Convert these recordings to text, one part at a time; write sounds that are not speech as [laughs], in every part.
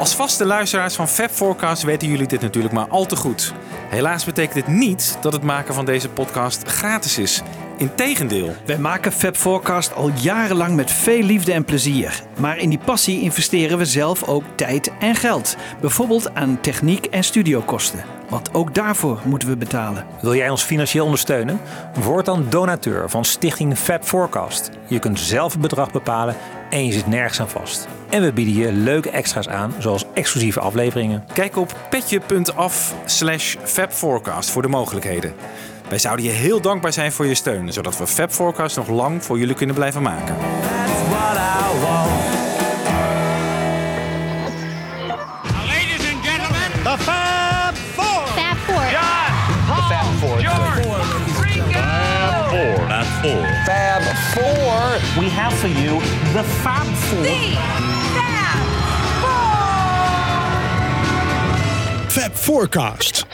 Als vaste luisteraars van Fab Forecast weten jullie dit natuurlijk maar al te goed. Helaas betekent dit niet dat het maken van deze podcast gratis is. Integendeel. Wij maken Fab Forecast al jarenlang met veel liefde en plezier. Maar in die passie investeren we zelf ook tijd en geld. Bijvoorbeeld aan techniek en studiokosten. Want ook daarvoor moeten we betalen. Wil jij ons financieel ondersteunen? Word dan donateur van Stichting Fab Forecast. Je kunt zelf het bedrag bepalen en je zit nergens aan vast. En we bieden je leuke extra's aan, zoals exclusieve afleveringen. Kijk op petje.af slash fabforecast voor de mogelijkheden. Wij zouden je heel dankbaar zijn voor je steun, zodat we Fab Forecast nog lang voor jullie kunnen blijven maken. That's what I want. We have for you the Fab Four. Fab Forecast.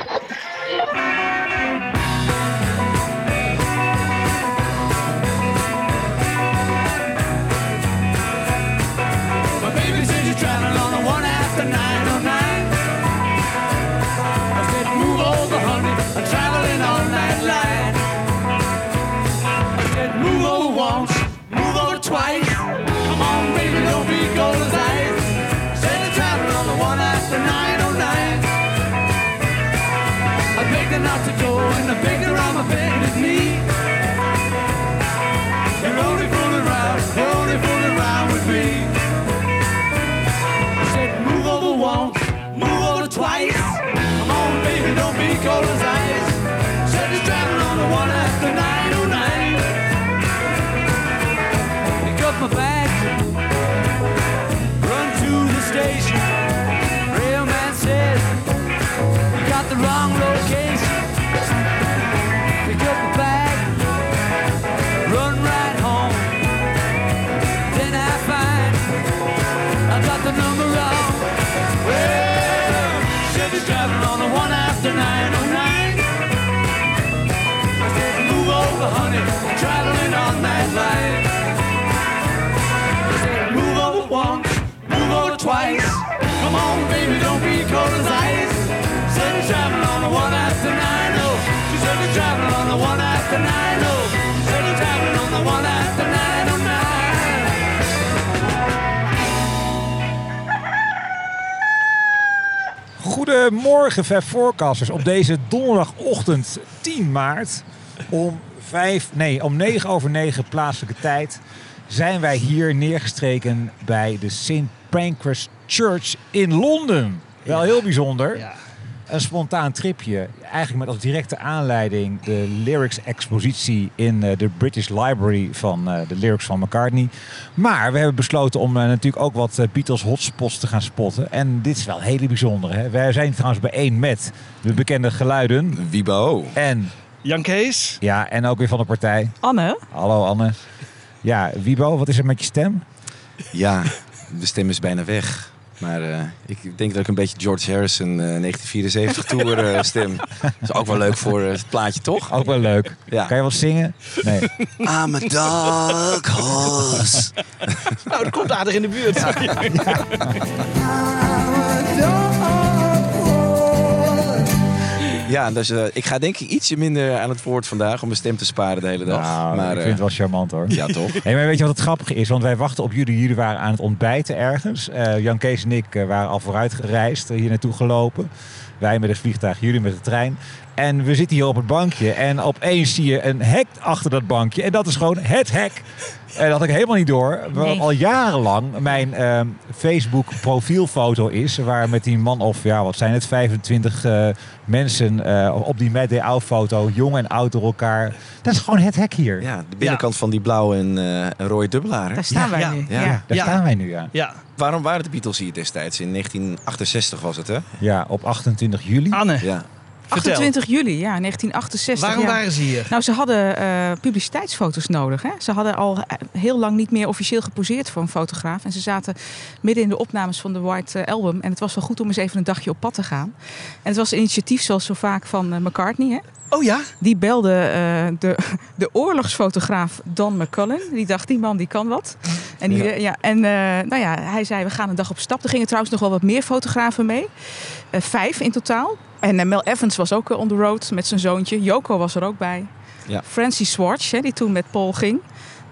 After 90. She said you're driving on the one after 909. Goedemorgen, Fab Forecasters. Op deze donderdagochtend 10 maart om 5, nee, om 9 over 9 plaatselijke tijd zijn wij hier neergestreken bij de St. Pancras Church in Londen. Wel heel bijzonder. Een spontaan tripje. Eigenlijk met als directe aanleiding de lyrics expositie in eh, de British Library van eh, de lyrics van McCartney. Maar we hebben besloten om eh, natuurlijk ook wat Beatles hotspots te gaan spotten. En dit is wel een hele bijzondere. Hè? Wij zijn trouwens bijeen met de bekende geluiden. Wiebo. En, Jan Kees. ja, en ook weer van de partij. Anne? Hallo Anne. Ja, Wiebo, wat is er met je stem? Ja, de stem is bijna weg. Maar eh, ik denk dat ik een beetje George Harrison eh 1974 tour eh, stem. Dat [laughs] is ook wel leuk voor eh, het plaatje, toch? Ook wel leuk. Ja. Kan je wat zingen? Nee. [laughs] I'm a horse. Nou, dat komt aardig in de buurt. Ja, [laughs] dus eh, ik ga denk ik ietsje minder aan het woord vandaag om mijn stem te sparen de hele dag. Nou, maar ik eh, vind het wel charmant hoor. ja, toch? [laughs] Hey, maar weet je wat het grappige is? Want wij wachten op jullie. Jullie waren aan het ontbijten ergens. Eh, Jan Kees en ik eh, waren al vooruit gereisd, eh, hier naartoe gelopen. Wij met het vliegtuig, jullie met de trein. En we zitten hier op het bankje. En opeens zie je een hek achter dat bankje. En dat is gewoon het hek. En dat had ik helemaal niet door. Wat Nee. al jarenlang mijn ehm, Facebook profielfoto is. Waar met die man of, ja wat zijn het, 25 eh, mensen eh, op die Mad Day Out foto. Jong en oud door elkaar. Dat is gewoon het hek hier. Ja, de binnenkant van die blauwe en, eh, en rode dubbelaar. hè? Daar staan wij ja, nu. ja. Ja. Daar Ja. staan wij nu, ja. Ja. Waarom waren de Beatles hier destijds? In 1968 was het, hè? Ja, op 28 juli. Anne, Ja. Vertel. 28 juli, ja, 1968. Waarom ja. waren ze hier? Nou, ze hadden eh, publiciteitsfoto's nodig. Hè? Ze hadden al eh, heel lang niet meer officieel geposeerd voor een fotograaf. En ze zaten midden in de opnames van de White eh, Album. En het was wel goed om eens even een dagje op pad te gaan. En het was een initiatief, zoals zo vaak, van McCartney. Hè? Oh ja? Die belde de, [laughs] de oorlogsfotograaf Don McCullen. Die dacht, die man die kan wat. En, die, Ja. ja, en nou ja, hij zei, we gaan een dag op stap. Er gingen trouwens nog wel wat meer fotografen mee. Vijf in totaal. En eh, Mel Evans was ook eh, on the road met zijn zoontje. Yoko was er ook bij. Ja. Francie Swartz, hè, die toen met Paul ging.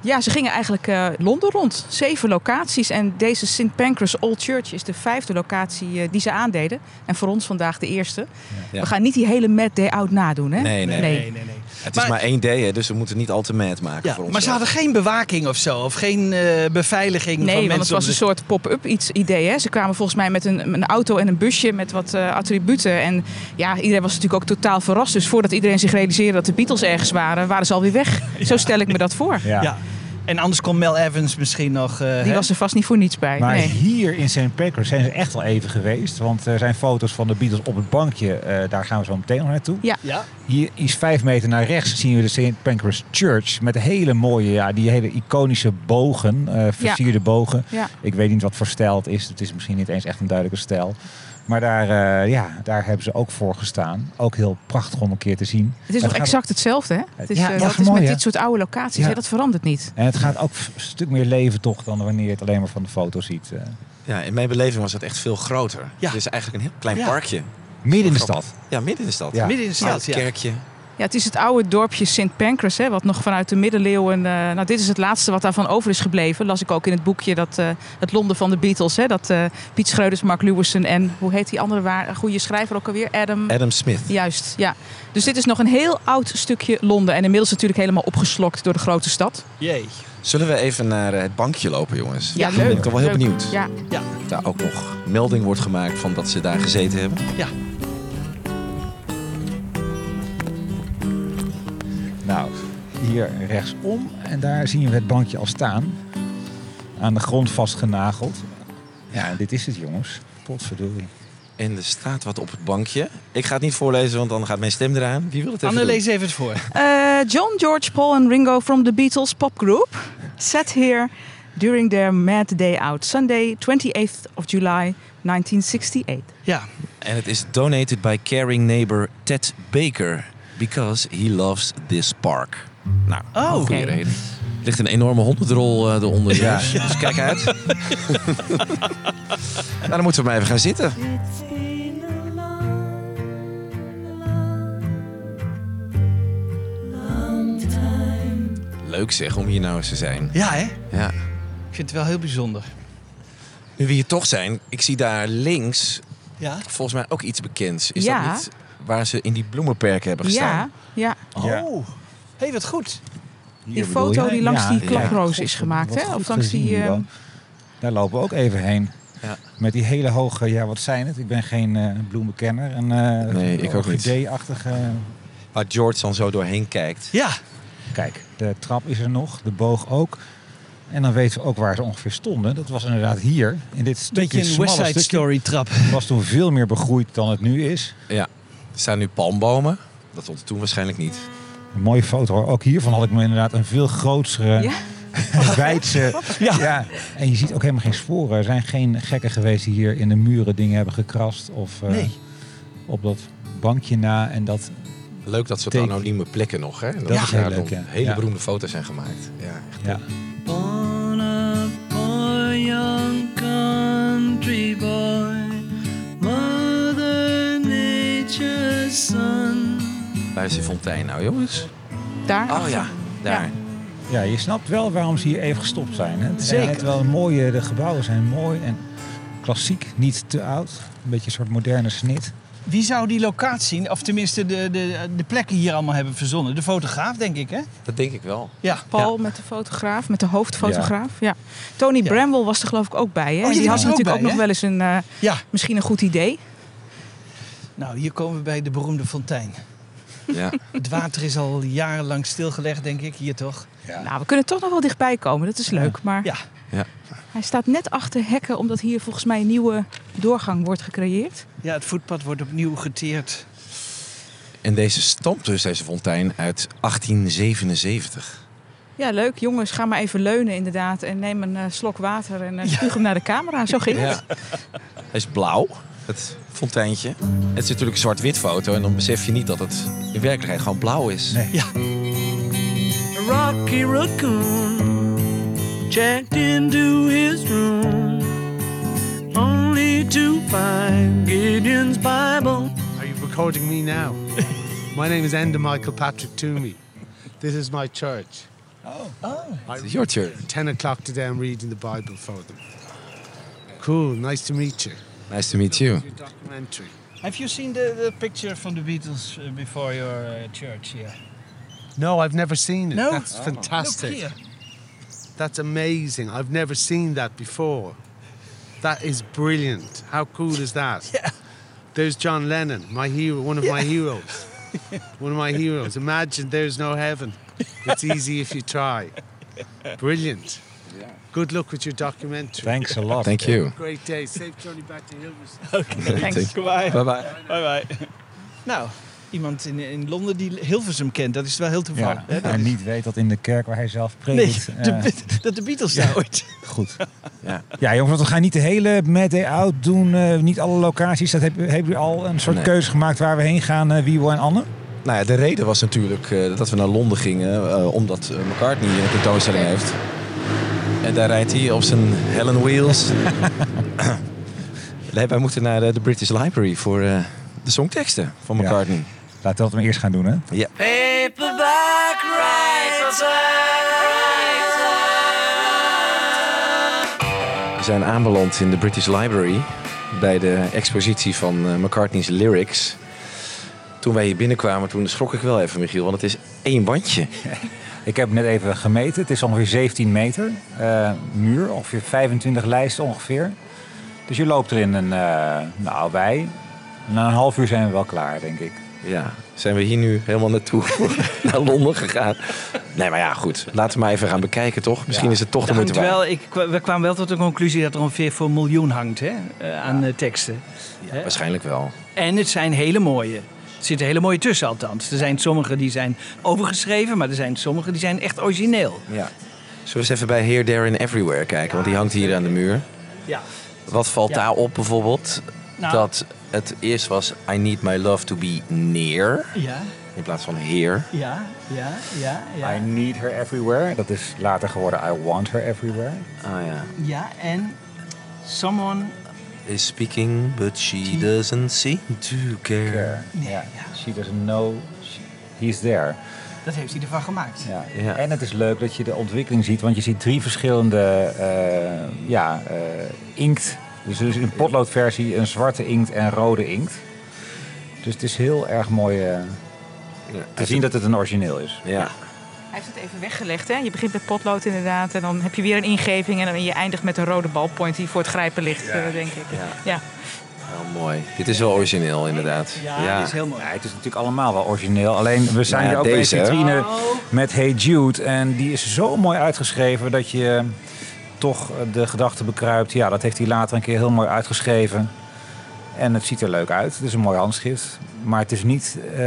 Ja, ze gingen eigenlijk eh, Londen rond. Zeven locaties. En deze St. Pancras Old Church is de vijfde locatie die ze aandeden. En voor ons vandaag de eerste. Ja. We gaan niet die hele Mad Day Out nadoen, hè? Nee, nee, nee, nee. Het Maar- is maar één day, hè, dus we moeten niet al te mad maken Ja, voor ons. maar ze hadden geen bewaking of zo? Of geen eh, beveiliging van Nee, want mensen? het was een soort pop-up iets idee. Hè? Ze kwamen volgens mij met een, een auto en een busje met wat eh, attributen. En ja, iedereen was natuurlijk ook totaal verrast. Dus voordat iedereen zich realiseerde dat de Beatles ergens waren, waren ze alweer weg. [laughs] Zo stel ik me dat voor. Ja. En anders kon Mel Evans misschien nog... eh, Die hè? was er vast niet voor niets bij. Maar nee. hier in St. Pancras zijn ze echt wel even geweest. Want er zijn foto's van de Beatles op het bankje. eh, daar gaan we zo meteen nog naartoe. Ja. Ja? Hier is vijf meter naar rechts zien we de St. Pancras Church. Met hele mooie, ja, die hele iconische bogen. eh, versierde bogen. Ja. Ik weet niet wat voor stijl het is. Het is misschien niet eens echt een duidelijke stijl. Maar daar, eh, ja, daar hebben ze ook voor gestaan. Ook heel prachtig om een keer te zien. Het is nog gaat- exact hetzelfde. Hè? Het is, Ja, eh, dat is mooi, met dit soort oude locaties. Ja. Hè? Dat verandert niet. En het gaat ook een stuk meer leven toch dan wanneer je het alleen maar van de foto ziet. eh. Ja, in mijn beleving was het echt veel groter. Ja. Het is eigenlijk een heel klein Ja. parkje. midden in de stad. Ja, midden in de stad. Ja. Midden in de stad, ja. kerkje. Ja, het is het oude dorpje St. Pancras, hè, wat nog vanuit de middeleeuwen... eh, nou, dit is het laatste wat daarvan over is gebleven. Las ik ook in het boekje, dat, eh, het Londen van de Beatles. Hè, dat eh, Piet Schreuders, Mark Lewison en, hoe heet die andere waar, goede schrijver ook alweer? Adam... Adam Smith. Juist, ja. Dus dit is nog een heel oud stukje Londen. En inmiddels natuurlijk helemaal opgeslokt door de grote stad. Jee. Zullen we even naar het bankje lopen, jongens? Ja, ben leuk. ik toch wel heel Leuk. benieuwd. Ja. Ja. Of daar ook nog melding wordt gemaakt van dat ze daar gezeten hebben. Ja. Nou, hier rechtsom. En daar zien we het bankje al staan. Aan de grond vastgenageld. Ja, en dit is het jongens. Potverdorie. En er staat wat op het bankje. Ik ga het niet voorlezen, want dan gaat mijn stem eraan. Wie wil het even Anne, doen? lees even het voor. Uh, John, George, Paul and Ringo from the Beatles pop group sat here during their Mad Day Out, Sunday 28th of July 1968. Ja. En het is donated by caring neighbor Ted Baker. Because he loves this park. Nou, Oh. goede reden. Er ligt een enorme hondendrol eh, eronder. Ja. Dus, dus kijk uit. [laughs] nou, dan moeten we maar even gaan zitten. Leuk zeg, om hier nou eens te zijn. Ja, hè? Ja. Ik vind het wel heel bijzonder. Nu we hier toch zijn, ik zie daar links Ja? volgens mij ook iets bekends. Is Ja. dat niet waar ze in die bloemenperken hebben gestaan? Ja, ja. Ja. Oh. Hé, wat goed. Hier Die foto je? die langs Ja, die ja. klaproos is gemaakt, hè? Of langs die... Ehm, Daar lopen we ook even heen. Ja. Met die hele hoge, ja wat zijn het? Ik ben geen eh bloemenkenner. Een, eh, Nee, ik ook niet. orchidee-achtige... Waar George dan zo doorheen kijkt. Ja. Kijk, de trap is er nog, de boog ook. En dan weten we ook waar ze ongeveer stonden. Dat was inderdaad hier, in dit stukje Beetje een West Side. Story trap. Het was toen veel meer begroeid dan het nu is. Ja. Er staan nu palmbomen. Dat stond toen waarschijnlijk niet. Een mooie foto hoor. Ook hiervan had ik me inderdaad een veel grotere, Ja? [laughs] wijdse... Ja. En je ziet ook helemaal geen sporen. Er zijn geen gekken geweest die hier in de muren dingen hebben gekrast. Of eh, Nee. op dat bankje na. En dat, Leuk dat soort anonieme plekken nog. Hè? En Dat, Dat is heel daar leuk, ja. hele Ja. beroemde foto's zijn gemaakt. Ja, echt ja. Waar is die fontein nou, jongens? Daar? Oh ja, daar. ja, je snapt wel waarom ze hier even gestopt zijn. Hè? Het zijn Zeker. net wel mooie, de gebouwen zijn mooi en klassiek, niet te oud. Een beetje een soort moderne snit. Wie zou die locatie, of tenminste de, de, de plekken hier allemaal hebben verzonnen? De fotograaf, denk ik, hè? Dat denk ik wel. Ja. Paul met de fotograaf, met de hoofdfotograaf. Ja. Tony Ja. Bramwell was er geloof ik ook bij. Hè? Oh, die had er ook natuurlijk ook nog wel eens een, eh, Ja. misschien een goed idee. Nou, hier komen we bij de beroemde fontein. [laughs] Ja. Het water is al jarenlang stilgelegd, denk ik. Hier toch? Nou, we kunnen toch nog wel dichtbij komen. Dat is leuk. Maar Ja. Ja. hij staat net achter hekken, omdat hier volgens mij een nieuwe doorgang wordt gecreëerd. Ja, het voetpad wordt opnieuw geteerd. En deze stamt dus, deze fontein, uit 1877. Ja, leuk. Jongens, ga maar even leunen inderdaad. En neem een eh, slok water en eh, spuug hem naar de camera. Zo ging het. Ja. Hij is blauw, het fonteintje. Het is natuurlijk een zwart-wit foto en dan besef je niet dat het in werkelijkheid gewoon blauw is. Ja. Rocky Raccoon checked into his room only to find Gideon's Bible. Are you recording me now? [laughs] my name is Enda Michael Patrick Toomey. This is my church. Oh. I This is your church. 10 o'clock today, I'm reading the Bible for them. Cool, nice to meet you. Nice to meet you. Documentary. Have you seen the, the picture from the Beatles uh, before your uh, church here? No, I've never seen it. No? That's Oh. fantastic. Look here. That's amazing. I've never seen that before. That is brilliant. How cool is that? [laughs] Yeah. There's John Lennon, my hero, one of my heroes. [laughs] one of my heroes. Imagine there's no heaven. It's easy if you try. Brilliant. Good luck with your documentary. Thanks a lot. Thank you. Great day. Safe journey back to Hilversum. [laughs] Thanks. Bye Goodbye. bye. Bye bye. Nou, iemand in, in Londen die Hilversum kent, dat is wel heel toevallig. Ja, hè? Dat en is- niet weet dat in de kerk waar hij zelf Nee, preekt. de, eh, dat de Beatles daar ooit. goed. Ja. Ja, jongens, want we gaan niet de hele Mad Day Out doen. eh, niet alle locaties. Dat hebben heb je al een soort Nee. keuze gemaakt waar we heen gaan, eh Wiebo en Anne. Nou ja, de reden was natuurlijk eh, dat we naar Londen gingen, eh, omdat eh, McCartney een tentoonstelling heeft. En daar rijdt hij op zijn Helen Wheels. [laughs] nee, wij moeten naar de, de British Library voor eh, de songteksten van Ja. McCartney. Laten we dat maar eerst gaan doen, hè? Ja. Paperback. We zijn aanbeland in de British Library bij de expositie van eh, McCartney's lyrics. Toen wij hier binnenkwamen, toen schrok ik wel even, Michiel, want het is één bandje. [laughs] Ik heb net even gemeten. Het is ongeveer 17 meter. eh, muur, ongeveer 25 lijsten ongeveer. Dus je loopt erin een, eh, nou wij, na een half uur zijn we wel klaar, denk ik. Ja, zijn we hier nu helemaal naartoe [laughs] naar Londen gegaan? Nee, maar ja, goed. Laten we maar even gaan bekijken, toch? Misschien is het toch de Er moeite waard. wel, ik, we kwamen wel tot de conclusie dat er ongeveer voor een miljoen hangt hè, eh, aan teksten. Hè? Waarschijnlijk wel. En het zijn hele mooie. Er zitten hele mooie tussen althans. Er zijn sommige die zijn overgeschreven, maar er zijn sommige die zijn echt origineel. Ja. Zullen we eens even bij Here, There and Everywhere kijken? Want die hangt hier aan de muur. Ja. Wat valt Ja. daarop bijvoorbeeld? Nou. Dat het eerst was I need my love to be near. Ja, In plaats van here. ja, ja, ja, ja. I need her everywhere. Dat is later geworden I want her everywhere. Ah ja. Ja, en someone... Is speaking, but she doesn't seem to care. Ja. She doesn't know she- he's there. Dat heeft hij ervan gemaakt. Ja. Ja. En het is leuk dat je de ontwikkeling ziet, want je ziet drie verschillende eh, ja, eh, inkt. Dus er is een potloodversie, een zwarte inkt en rode inkt. Dus het is heel erg mooi eh, te zien dat het een origineel is. Ja. Hij heeft het even weggelegd. Hè? Je begint met potlood inderdaad. En dan heb je weer een ingeving. En dan je eindigt met een rode balpoint die voor het grijpen ligt, eh, denk ik. Ja. Ja. Wel mooi. Dit is wel origineel, inderdaad. Ja, dit is heel mooi. Ja, het is natuurlijk allemaal wel origineel. Alleen we zijn Nou ja, er ook bij deze, een vitrine met Hey Jude. En die is zo mooi uitgeschreven dat je toch de gedachte bekruipt. Ja, dat heeft hij later een keer heel mooi uitgeschreven. En het ziet er leuk uit. Het is een mooi handschrift. Maar het is niet eh,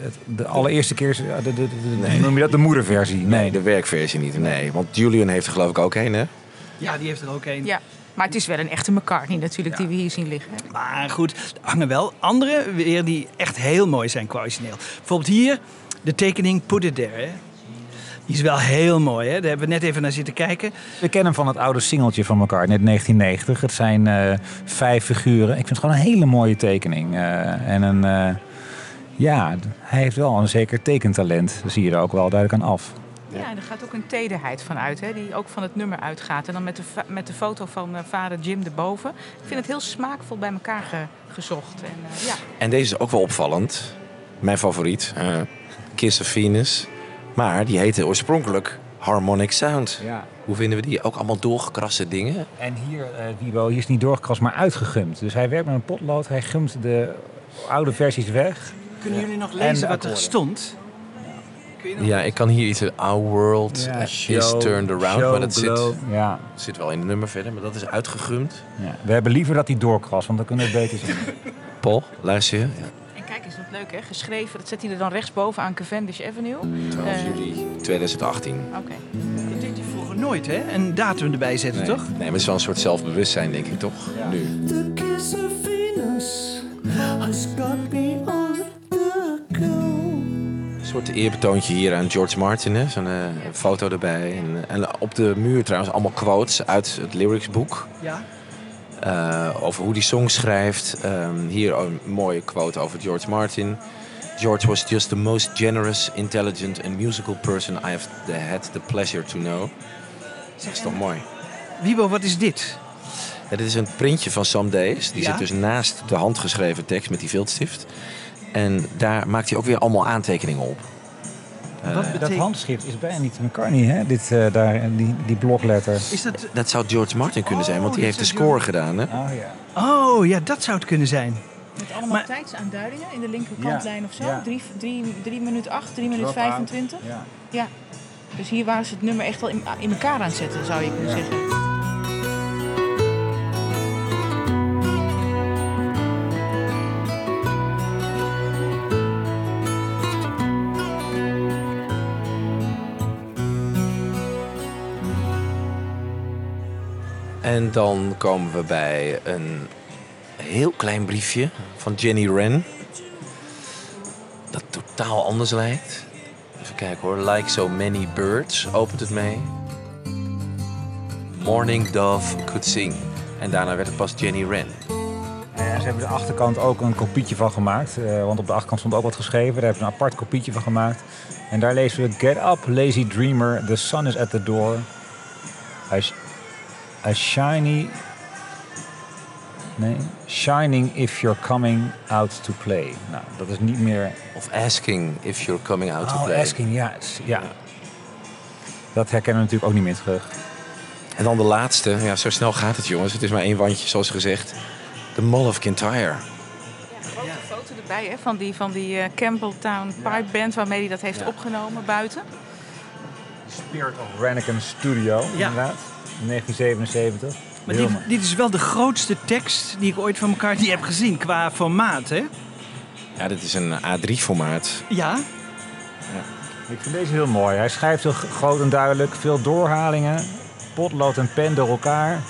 het- de allereerste keer, de, de, de, noem je dat, de moederversie. Nee, Nee, de werkversie niet. Nee, want Julian heeft er geloof ik ook een, hè? Ja, die heeft er ook een. ja. Maar het is wel een echte McCartney natuurlijk die we hier zien liggen. hè? Maar goed, er hangen wel andere weer die echt heel mooi zijn qua origineel. Bijvoorbeeld hier, de tekening Put It There. Hè. Die is wel heel mooi, hè? daar hebben we net even naar zitten kijken. We kennen hem van het oude singeltje van elkaar, net 1990. Het zijn eh, vijf figuren. Ik vind het gewoon een hele mooie tekening. Eh, en een, eh, ja, hij heeft wel een zeker tekentalent. Dat zie je er ook wel duidelijk aan af. Ja, en er gaat ook een tederheid van uit, hè, die ook van het nummer uitgaat. En dan met de, met de foto van eh, vader Jim erboven. Ik vind het heel smaakvol bij elkaar ge- gezocht. En, eh, ja. En deze is ook wel opvallend. Mijn favoriet. eh, Kiss of Venus. Maar die heette oorspronkelijk Harmonic Sound. Ja. Hoe vinden we die? Ook allemaal doorgekraste dingen. En hier, eh Wibo, hier is niet doorgekrast, maar uitgegumd. Dus hij werkt met een potlood, hij gumt de oude versies weg. Kunnen jullie nog En lezen de wat er stond? Ja, ik kan hier iets... Our world Ja, is turned around. show Maar dat zit. Ja, zit wel in het nummer verder. Maar dat is uitgegumd. ja. We hebben liever dat hij doorkrast, want dan kunnen we het beter zien. Paul, luister je? Leuk hè, geschreven. Dat zet hij er dan rechtsboven aan Cavendish Avenue. 12 Eh, juli 2018. Oké. Dat deed hij vroeger nooit, hè? Een datum erbij zetten, Nee. toch? Nee, maar het is wel een soort zelfbewustzijn, denk ik, toch? Nu. The kiss of Venus has got me on the go. Een soort eerbetoontje hier aan George Martin, hè? Zo'n eh, foto erbij. En, en op de muur trouwens allemaal quotes uit het lyricsboek. Ja. Eh, over hoe die song schrijft. Ehm, hier een mooie quote over George Martin. George was just the most generous, intelligent and musical person I have the, had the pleasure to know. Dat is toch mooi? Wiebo, wat is dit? Ja, dit is een printje van Some Days. Die Ja? zit dus naast de handgeschreven tekst met die viltstift. En daar maakt hij ook weer allemaal aantekeningen op. Eh, Wat Dat handschrift is bijna niet McCartney, hè? Dit, eh, daar, die, die blokletter. Is dat... dat zou George Martin kunnen zijn, want Oh, die heeft de score gedaan. Hè? Oh ja. Oh, ja, dat zou het kunnen zijn. Met allemaal Maar- tijdsaanduidingen in de linkerkantlijn of zo. ja. 3 minuten 8, 3 minuten Drop out. 25. Ja. Ja. Dus hier waren ze het nummer echt wel in, in elkaar aan het zetten, zou je kunnen Ja. zeggen. En dan komen we bij een heel klein briefje van Jenny Wren. Dat totaal anders lijkt. Even kijken hoor. Like so many birds opent het mee. Morning dove could sing. En daarna werd het pas Jenny Wren. Ja, ze hebben de achterkant ook een kopietje van gemaakt. eh, want op de achterkant stond ook wat geschreven. Daar hebben ze een apart kopietje van gemaakt. En daar lezen we... Get up, lazy dreamer. The sun is at the door. A, sh- a shiny... Nee. Shining if you're coming out to play. Nou, dat is niet meer... Of asking if you're coming out to Oh, play. asking, ja. ja. Dat herkennen we natuurlijk ook niet meer terug. En dan de laatste. Ja, zo snel gaat het jongens. Het is maar één wandje zoals gezegd. De Mall of Kintyre. Ja, grote foto erbij hè, van die, van die eh, Campbelltown Pipe Band waarmee hij dat heeft opgenomen buiten. Spirit of Ranigan Studio, Ja. inderdaad. In 1977. Maar dit, dit is wel de grootste tekst die ik ooit van elkaar heb gezien qua formaat, hè? Ja, dit is een A3-formaat. Ja. Ik vind deze heel mooi. Hij schrijft heel groot en duidelijk. Veel doorhalingen. Potlood en pen door elkaar.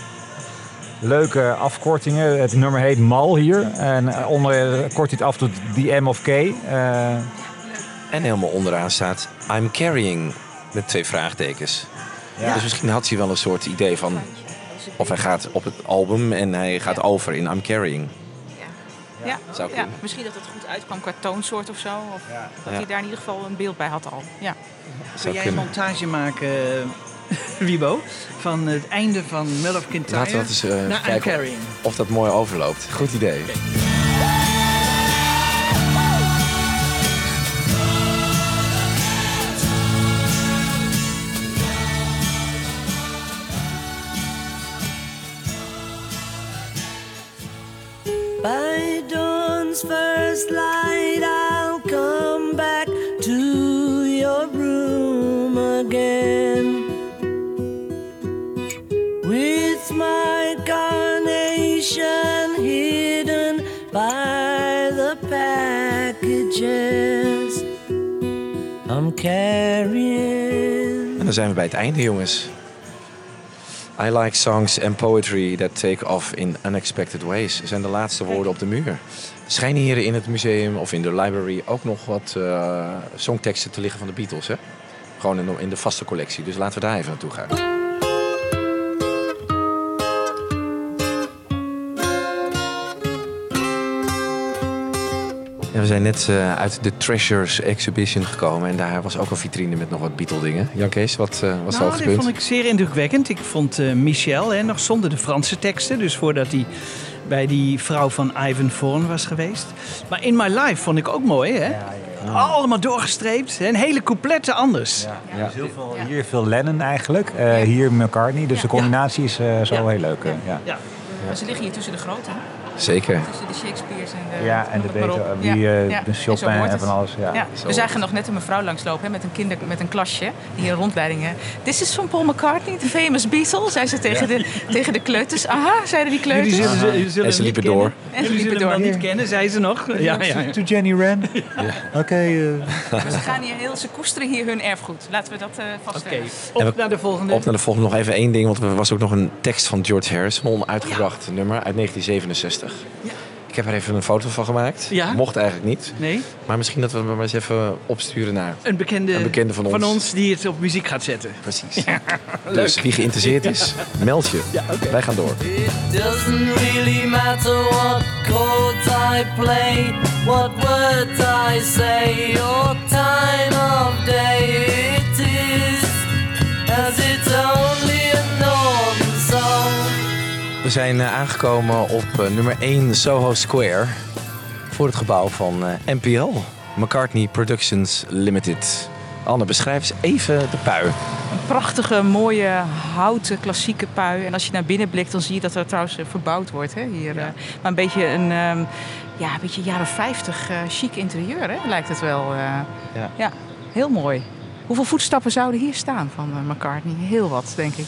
Leuke afkortingen. Het nummer heet Mal hier. En eh, onder eh, kort hij het af tot The M of K. Eh, En helemaal onderaan staat I'm carrying met twee vraagtekens. Ja. Dus misschien had hij wel een soort idee van... Of hij gaat op het album en hij gaat over in I'm carrying. Ja, Zou ja, kunnen. misschien dat het goed uitkwam qua toonsoort of zo. Of dat Ja. hij daar in ieder geval een beeld bij had al. Ja. Kun jij een montage maken, eh, [laughs] Wibo, van het einde van Mill of Kintyre Laten we dat eens naar I'm kijken Carrying? of dat mooi overloopt. Goed idee. Dan zijn we bij het einde, jongens. I like songs and poetry that take off in unexpected ways. Zijn de laatste woorden op de muur. Schijnen hier in het museum of in de library ook nog wat eh, songteksten te liggen van de Beatles. Hè? Gewoon in de vaste collectie. Dus laten we daar even naartoe gaan. We zijn net eh, uit de Treasures Exhibition gekomen. En daar was ook een vitrine met nog wat Beatle dingen. Jan Kees, wat eh, was het Nou, dit hoogtepunt? vond ik zeer indrukwekkend. Ik vond eh, Michel hè, nog zonder de Franse teksten. Dus voordat hij bij die vrouw van Ivan Vaughan was geweest. Maar In My Life vond ik ook mooi, hè? Allemaal doorgestreept. hè, Een hele coupletten anders. Ja. Dus heel veel, hier veel Lennon eigenlijk. Eh, Hier McCartney. Dus de combinatie is eh, zo Ja. heel leuk. ja. Ja. Maar ze liggen hier tussen de grote. Zeker. Tussen de Shakespeare's en de... Ja, en de Beethoven, Ja, eh, de Chopin en van alles, ja. Ja. We zagen nog net een mevrouw langslopen hè, met, een kinder, met een klasje. Die hier rondleidingen. This is van Paul McCartney, de famous Beatle. Zei ze tegen, de, tegen de kleuters. Aha, zeiden die kleuters. Jullie zullen, jullie zullen En ze liepen door. En ze liepen door. niet kennen, zei ze nog. Ja, ja, ja. To Jenny Wren. Oké. eh, Maar ze, gaan hier heel, ze koesteren hier hun erfgoed. Laten we dat eh Oké, vaststellen. op we- naar de volgende. Op naar de volgende nog even één ding, want er was ook nog een tekst van George Harrison, een onuitgebracht nummer uit 1967. Ik heb er even een foto van gemaakt. Ja? Mocht eigenlijk niet. Nee, Maar misschien dat we hem maar eens even opsturen naar. een bekende, Een bekende van ons. die het op muziek gaat zetten. Precies. [laughs] Dus wie geïnteresseerd is, meld je. Wij gaan door. Doesn't really matter what chords I play, what words I say, or time of day it is, as We zijn eh, aangekomen op eh, nummer 1 Soho Square. Voor het gebouw van eh, NPL. McCartney Productions Limited. Anne, beschrijf eens even de pui. Een prachtige, mooie, houten, klassieke pui. En als je naar binnen blikt, dan zie je dat er trouwens verbouwd wordt. Hè, hier. Maar een beetje een, ehm, ja, een beetje jaren 50 eh chic interieur, hè, lijkt het wel. Ja. ja, heel mooi. Hoeveel voetstappen zouden hier staan van McCartney? Heel wat, denk ik.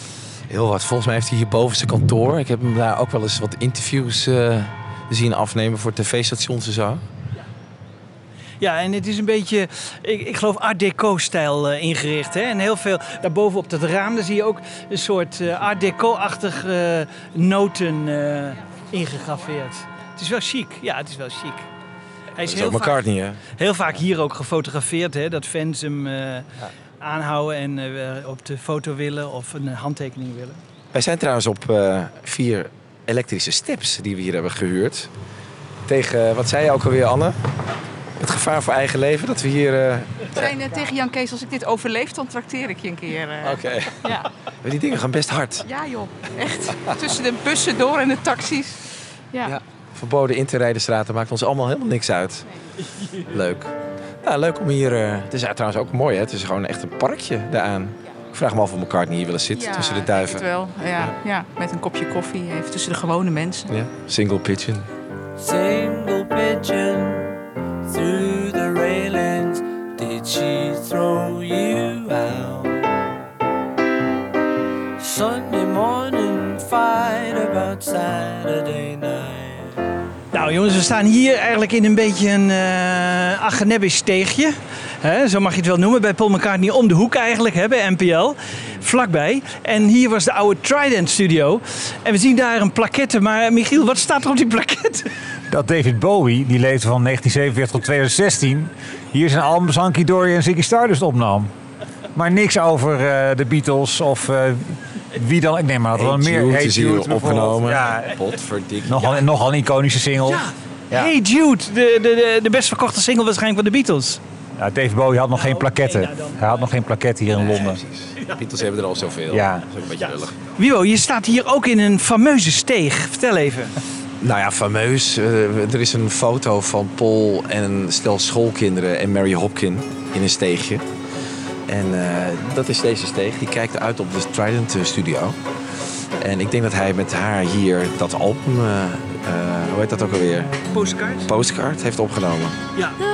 Heel wat. Volgens mij heeft hij hier boven zijn kantoor. Ik heb hem daar ook wel eens wat interviews eh, zien afnemen voor tv-stations en zo. Ja, en het is een beetje, ik, ik geloof, Art Deco-stijl eh, ingericht. Hè? En heel veel, daarboven op dat raam, daar zie je ook een soort eh, Art Deco-achtig eh, noten ingegraveerd. Het is wel chic. Ja, het is wel chic. Hij is, Dat is heel, ook vaak, McCartney, hè? heel vaak hier ook gefotografeerd. Hè? Dat fans hem aanhouden en eh, op de foto willen of een handtekening willen. Wij zijn trouwens op eh, vier elektrische steps die we hier hebben gehuurd. Tegen, eh, wat zei je ook alweer, Anne? Het gevaar voor eigen leven, dat we hier... eh, Ik zei net tegen Jan Kees, als ik dit overleef, dan trakteer ik je een keer. eh. Oké. [laughs] Ja. [laughs] Die dingen gaan best hard. ja joh, echt. Tussen de bussen door en de taxis. Ja. Ja. Verboden in te rijden straten maakt ons allemaal helemaal niks uit. Leuk. Nou, leuk om hier... eh, het is trouwens ook mooi, hè? Het is gewoon echt een parkje daaraan. Ik vraag me af of McCartney hier willen zitten Ja, tussen de duiven. het wel. Ja, ja, met een kopje koffie, even tussen de gewone mensen. Ja, single pigeon. Single pigeon through the railings. Did she throw you out? Sunday morning fight about night. Nou jongens, we staan hier eigenlijk in een beetje een uh, Agenebisch steegje. Hè, zo mag je het wel noemen, bij Paul McCartney om de hoek eigenlijk, hè, bij NPL. Vlakbij. En hier was de oude Trident studio. En we zien daar een plaquette. Maar Michiel, wat staat er op die plaquette? Dat David Bowie, die leefde van 1947 tot 2016, hier zijn album Sanky Dory en Ziggy Stardust opnam. Maar niks over eh, de Beatles of eh, wie dan. Ik neem maar dat er wel meer. Jude Hey Jude opgenomen. Ja, Potverdik. nogal, nogal een iconische single. Ja. Ja. Hey Jude, de, de, de, de best verkochte single waarschijnlijk van de Beatles. Ja, David Bowie had nog geen plaquette. nou dan. Hij had nog geen plaquette hier in Londen. De Beatles hebben er al zoveel. Ja. Dat is ook een beetje lullig. Wibo, je staat hier ook in een fameuze steeg. Vertel even. [laughs] Nou ja, fameus. Eh, er is een foto van Paul en een stel schoolkinderen en Mary Hopkin in een steegje. En eh, dat is deze steeg. Die kijkt uit op de Trident eh, studio. En ik denk dat hij met haar hier dat album, eh, eh, hoe heet dat ook alweer? Postcard? Postcard heeft opgenomen. Ja.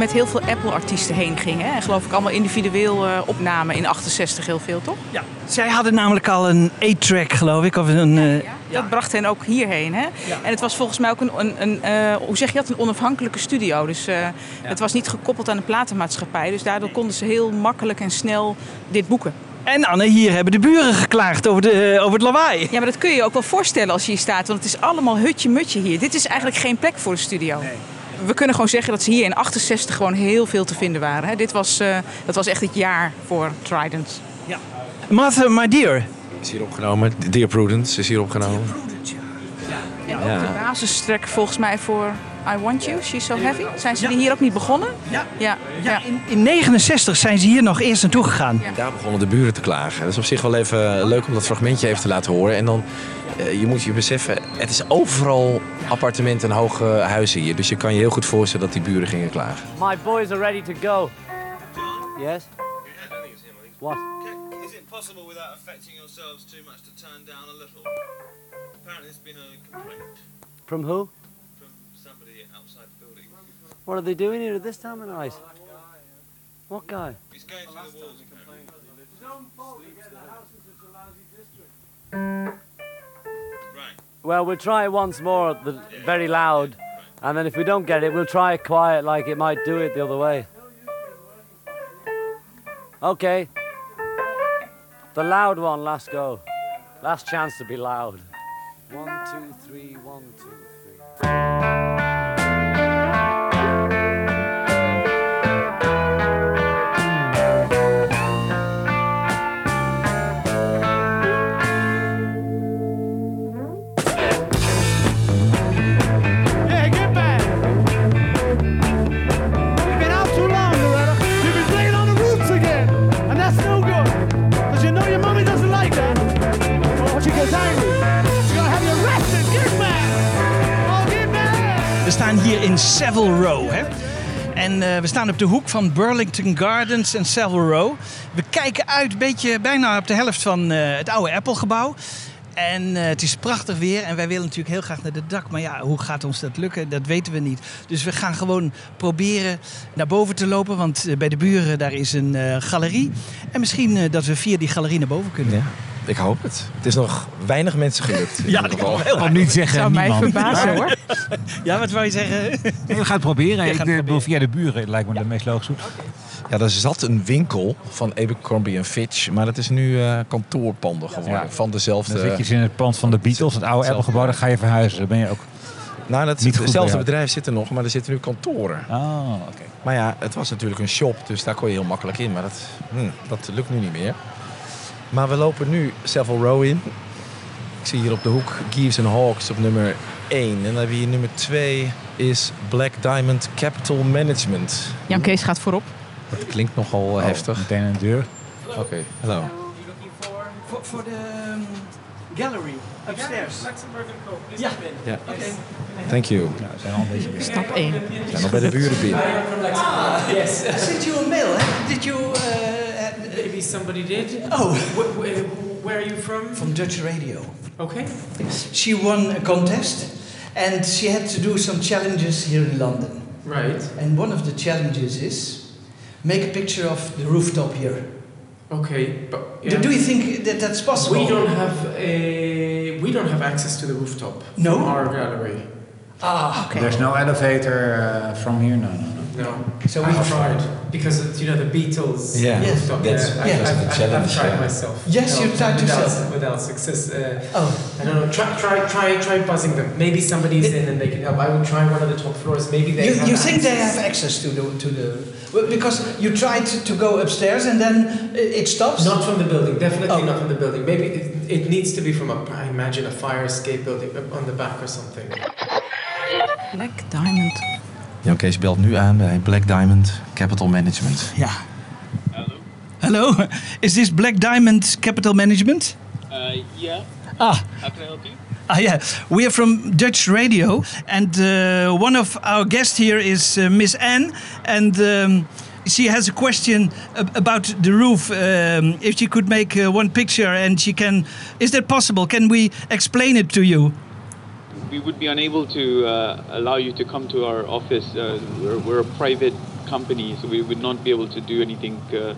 Met heel veel Apple-artiesten heen gingen. Hè? En geloof ik allemaal individueel eh, opnamen in 68 heel veel, toch? ja. Zij hadden namelijk al een A-track, geloof ik. Of een, eh, Dat bracht hen ook hierheen. Hè? En het was volgens mij ook een, een, een eh, hoe zeg je dat, een onafhankelijke studio. Dus eh, het was niet gekoppeld aan de platenmaatschappij. Dus daardoor konden ze heel makkelijk en snel dit boeken. En Anne, hier hebben de buren geklaagd over, de, over het lawaai. Ja, maar dat kun je je ook wel voorstellen als je hier staat. Want het is allemaal hutje-mutje hier. Dit is eigenlijk geen plek voor de studio. We kunnen gewoon zeggen dat ze hier in 68 gewoon heel veel te vinden waren. Hè? Dit was, eh, dat was echt het jaar voor Trident. Martha, my dear. Is hier opgenomen. Dear Prudence is hier opgenomen. En ook Ja. de basistrack volgens mij voor I Want You, She's So Heavy. Zijn ze die hier ook niet begonnen? Ja. Ja. ja. In, in 69 zijn ze hier nog eerst naartoe gegaan. Daar begonnen de buren te klagen. Dat is op zich wel even leuk om dat fragmentje even te laten horen. En dan, je moet je beseffen, het is overal appartementen en hoge huizen hier. Dus je kan je heel goed voorstellen dat die buren gingen klagen. My boys are ready to go. Yes? What? Is it possible without affecting yourselves too much to turn down a little? Apparently there's been a complaint From who? from somebody outside the building. What are they doing here at this time of night? What guy? He's going through the walls apparently. Well, we'll try it once more, the, very loud, and then if we don't get it, we'll try it quiet, like it might do it the other way. Okay. The loud one, last go. Last chance to be loud. One, two, three, one, two, three. Hier in Savile Row. Hè? En eh, we staan op de hoek van Burlington Gardens en Savile Row. We kijken uit beetje bijna op de helft van eh, het oude Apple-gebouw. En eh, het is prachtig weer en wij willen natuurlijk heel graag naar het dak. Maar ja, hoe gaat ons dat lukken? Dat weten we niet. Dus we gaan gewoon proberen naar boven te lopen. Want bij de buren daar is een galerie. En misschien dat we via die galerie naar boven kunnen. Ik hoop het. Het is nog weinig mensen gelukt. in Ja, dat geval. kan wel. Om niet zeggen Zou mij verbazen hoor. Ja, wat wou je zeggen? Nee, we gaan het proberen. Ik bedoel, via de buren lijkt me de meest logische. Ja, er zat een winkel van Abercrombie Fitch, maar dat is nu eh, kantoorpanden geworden Ja. van dezelfde. Dan zit je dus in het pand van de Beatles, het oude Apple-gebouw. Dan ga je verhuizen. Dan ben je ook... Nou, dat, Niet goed hetzelfde bedrijf zit er nog, maar er zitten nu kantoren. Oh, oké. Maar ja, het was natuurlijk een shop, dus daar kon je heel makkelijk in. Maar dat, hm, dat lukt nu niet meer. Maar we lopen nu Savile Row in. Ik zie hier op de hoek Gives and Hawks op nummer 1. En dan heb je hier nummer 2 is Black Diamond Capital Management. Jan Kees gaat voorop. Dat klinkt nogal eh, heftig. Meteen een deur. Oké, hallo. Voor de gallery upstairs. Ja. Ja. Thank you. we zijn al een beetje binnen. Stap 1. We zijn nog bij de buren binnen. yes. I sent you a mail. Hè? Did you? Uh, Maybe somebody did. Oh. Where, where are you from? From Dutch radio. Okay. She won a contest, and she had to do some challenges here in London. Right. And one of the challenges is make a picture of the rooftop here. Okay, but Do, do you think that that's possible? We don't have a we don't have access to the rooftop No? from our gallery. Ah, okay. There's no elevator uh, from here? No, no, no. No. So I we- tried because it's, you know the Beatles. Yeah, Yes. rooftop. that's- yeah, I, that's I've, the I've- challenge, I've tried yeah. myself. Yes, No, you tried without, yourself. without success. Uh, Oh. I don't know. Try, try, try, try, try buzzing them. Maybe somebody's in and they can help. I would try one of the top floors. Maybe they. You, have you think they have access to the to the well, because you tried to, to go upstairs and then it stops. Not from the building, definitely Oh. not from the building. Maybe it, it needs to be from a, I imagine, a fire escape building on the back or something. Black Diamond. Jan Kees belt nu aan bij Black Diamond Capital Management. Ja. Hello. Is this Black Diamond Capital Management? Uh, yeah. Ah. How can I help you? Ah, yeah. We are from Dutch Radio, and uh, one of our guests here is uh, Miss Anne, and um, she has a question ab- about the roof. Um, if she could make uh, one picture, and she can, is that possible? Can we explain it to you? We would be unable to uh, allow you to come to our office. Uh, we're, we're a private company, so we would not be able to do anything uh,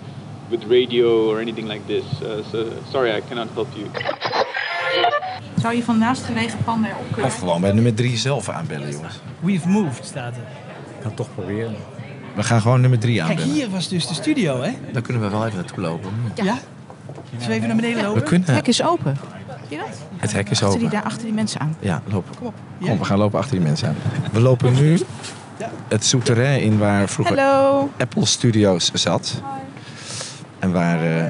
with radio or anything like this. Uh, so sorry, I cannot help you. Zou je van naastgelegen panden erop kunnen? Of gewoon bij nummer 3 zelf aanbellen, jongens. We've moved, staat er. Ik kan toch proberen. We gaan gewoon nummer 3 Kijk, aanbellen. hier was dus de studio, hè? Daar kunnen we wel even naartoe lopen. Ja. Zullen we even naar beneden lopen? We kunnen. Het hek is open. Zie je dat? Het hek is Achter die, open. daar achter die mensen aan. Ja, loop. Kom op. Kom, we gaan lopen achter die mensen aan. We lopen nu het souterrain in waar vroeger. Apple Studios zat. En waar eh,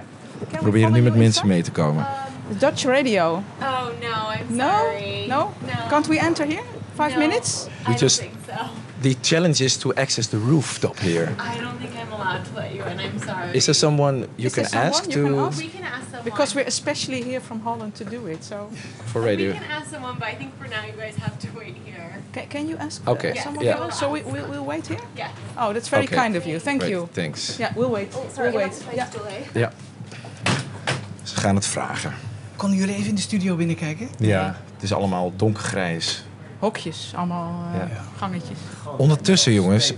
we proberen nu met mensen mee te komen. Dutch Radio. Oh no, I'm No? sorry. No? Can't we enter here? Five minutes? We just the challenge is to access the rooftop here. I don't think I'm allowed to let you in. I'm sorry. Is there someone you Is can there someone ask you can to ask? We can ask someone. Because we're especially here from Holland to do it. So for We radio? can ask someone, but I think for now you guys have to wait here. can, can you ask Okay, uh, someone yeah. else? So we, we'll, we'll wait here? Yeah. Oh, that's very Okay. kind of you. Thank Great, you. thanks. Yeah, we'll wait. sorry, we'll wait. Yeah. Ja. Ze gaan het vragen. Konden jullie even in de studio binnenkijken? Ja, het is allemaal donkergrijs. Hokjes, allemaal uh, Ja. gangetjes. Ondertussen, jongens.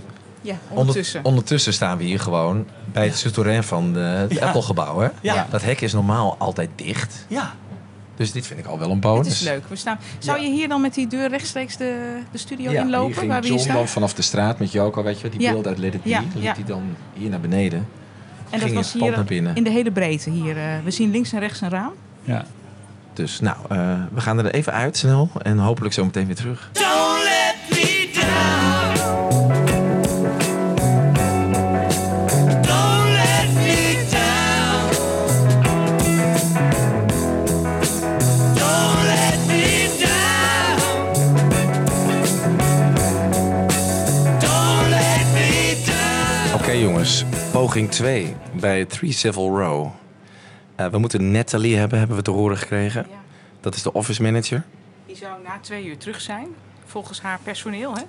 Ja, onder- ondertussen. ondertussen staan we hier gewoon bij het souterrain van de, het Ja. Apple-gebouw. Hè? Ja. Dat hek is normaal altijd dicht. Ja. Dus dit vind ik al wel een Het bonus. is leuk. We staan... Zou je hier dan met die deur rechtstreeks de, de studio Ja, inlopen? hier ging waar we John hier staan? dan vanaf de straat met Joko, weet je wel, die Ja. beeld uit Let It Be. Dan liep hij dan hier naar beneden. En dat ging was het pand hier naar binnen. in de hele breedte hier. eh, we zien links en rechts een raam. Ja. Dus nou, eh, we gaan er even uit snel en hopelijk zo meteen weer terug. Poging 2 bij Three Civil Row. Eh, we moeten Natalie hebben, hebben we te horen gekregen. Dat is de office manager. Die zou na twee uur terug zijn, volgens haar personeel. Hè?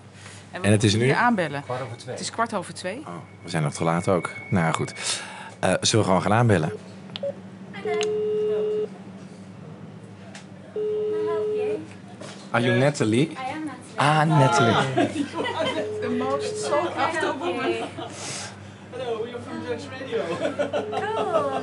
we En het is moeten nu? hier aanbellen. Kwart over twee. Het is kwart over twee. We zijn nog te laat ook. Nou goed. Eh, zullen we gewoon gaan aanbellen? Are you Natalie? I am Natalie. Ah, Natalie. [laughs] The most sought after woman. Hello, we're from Dutch Radio. Cool.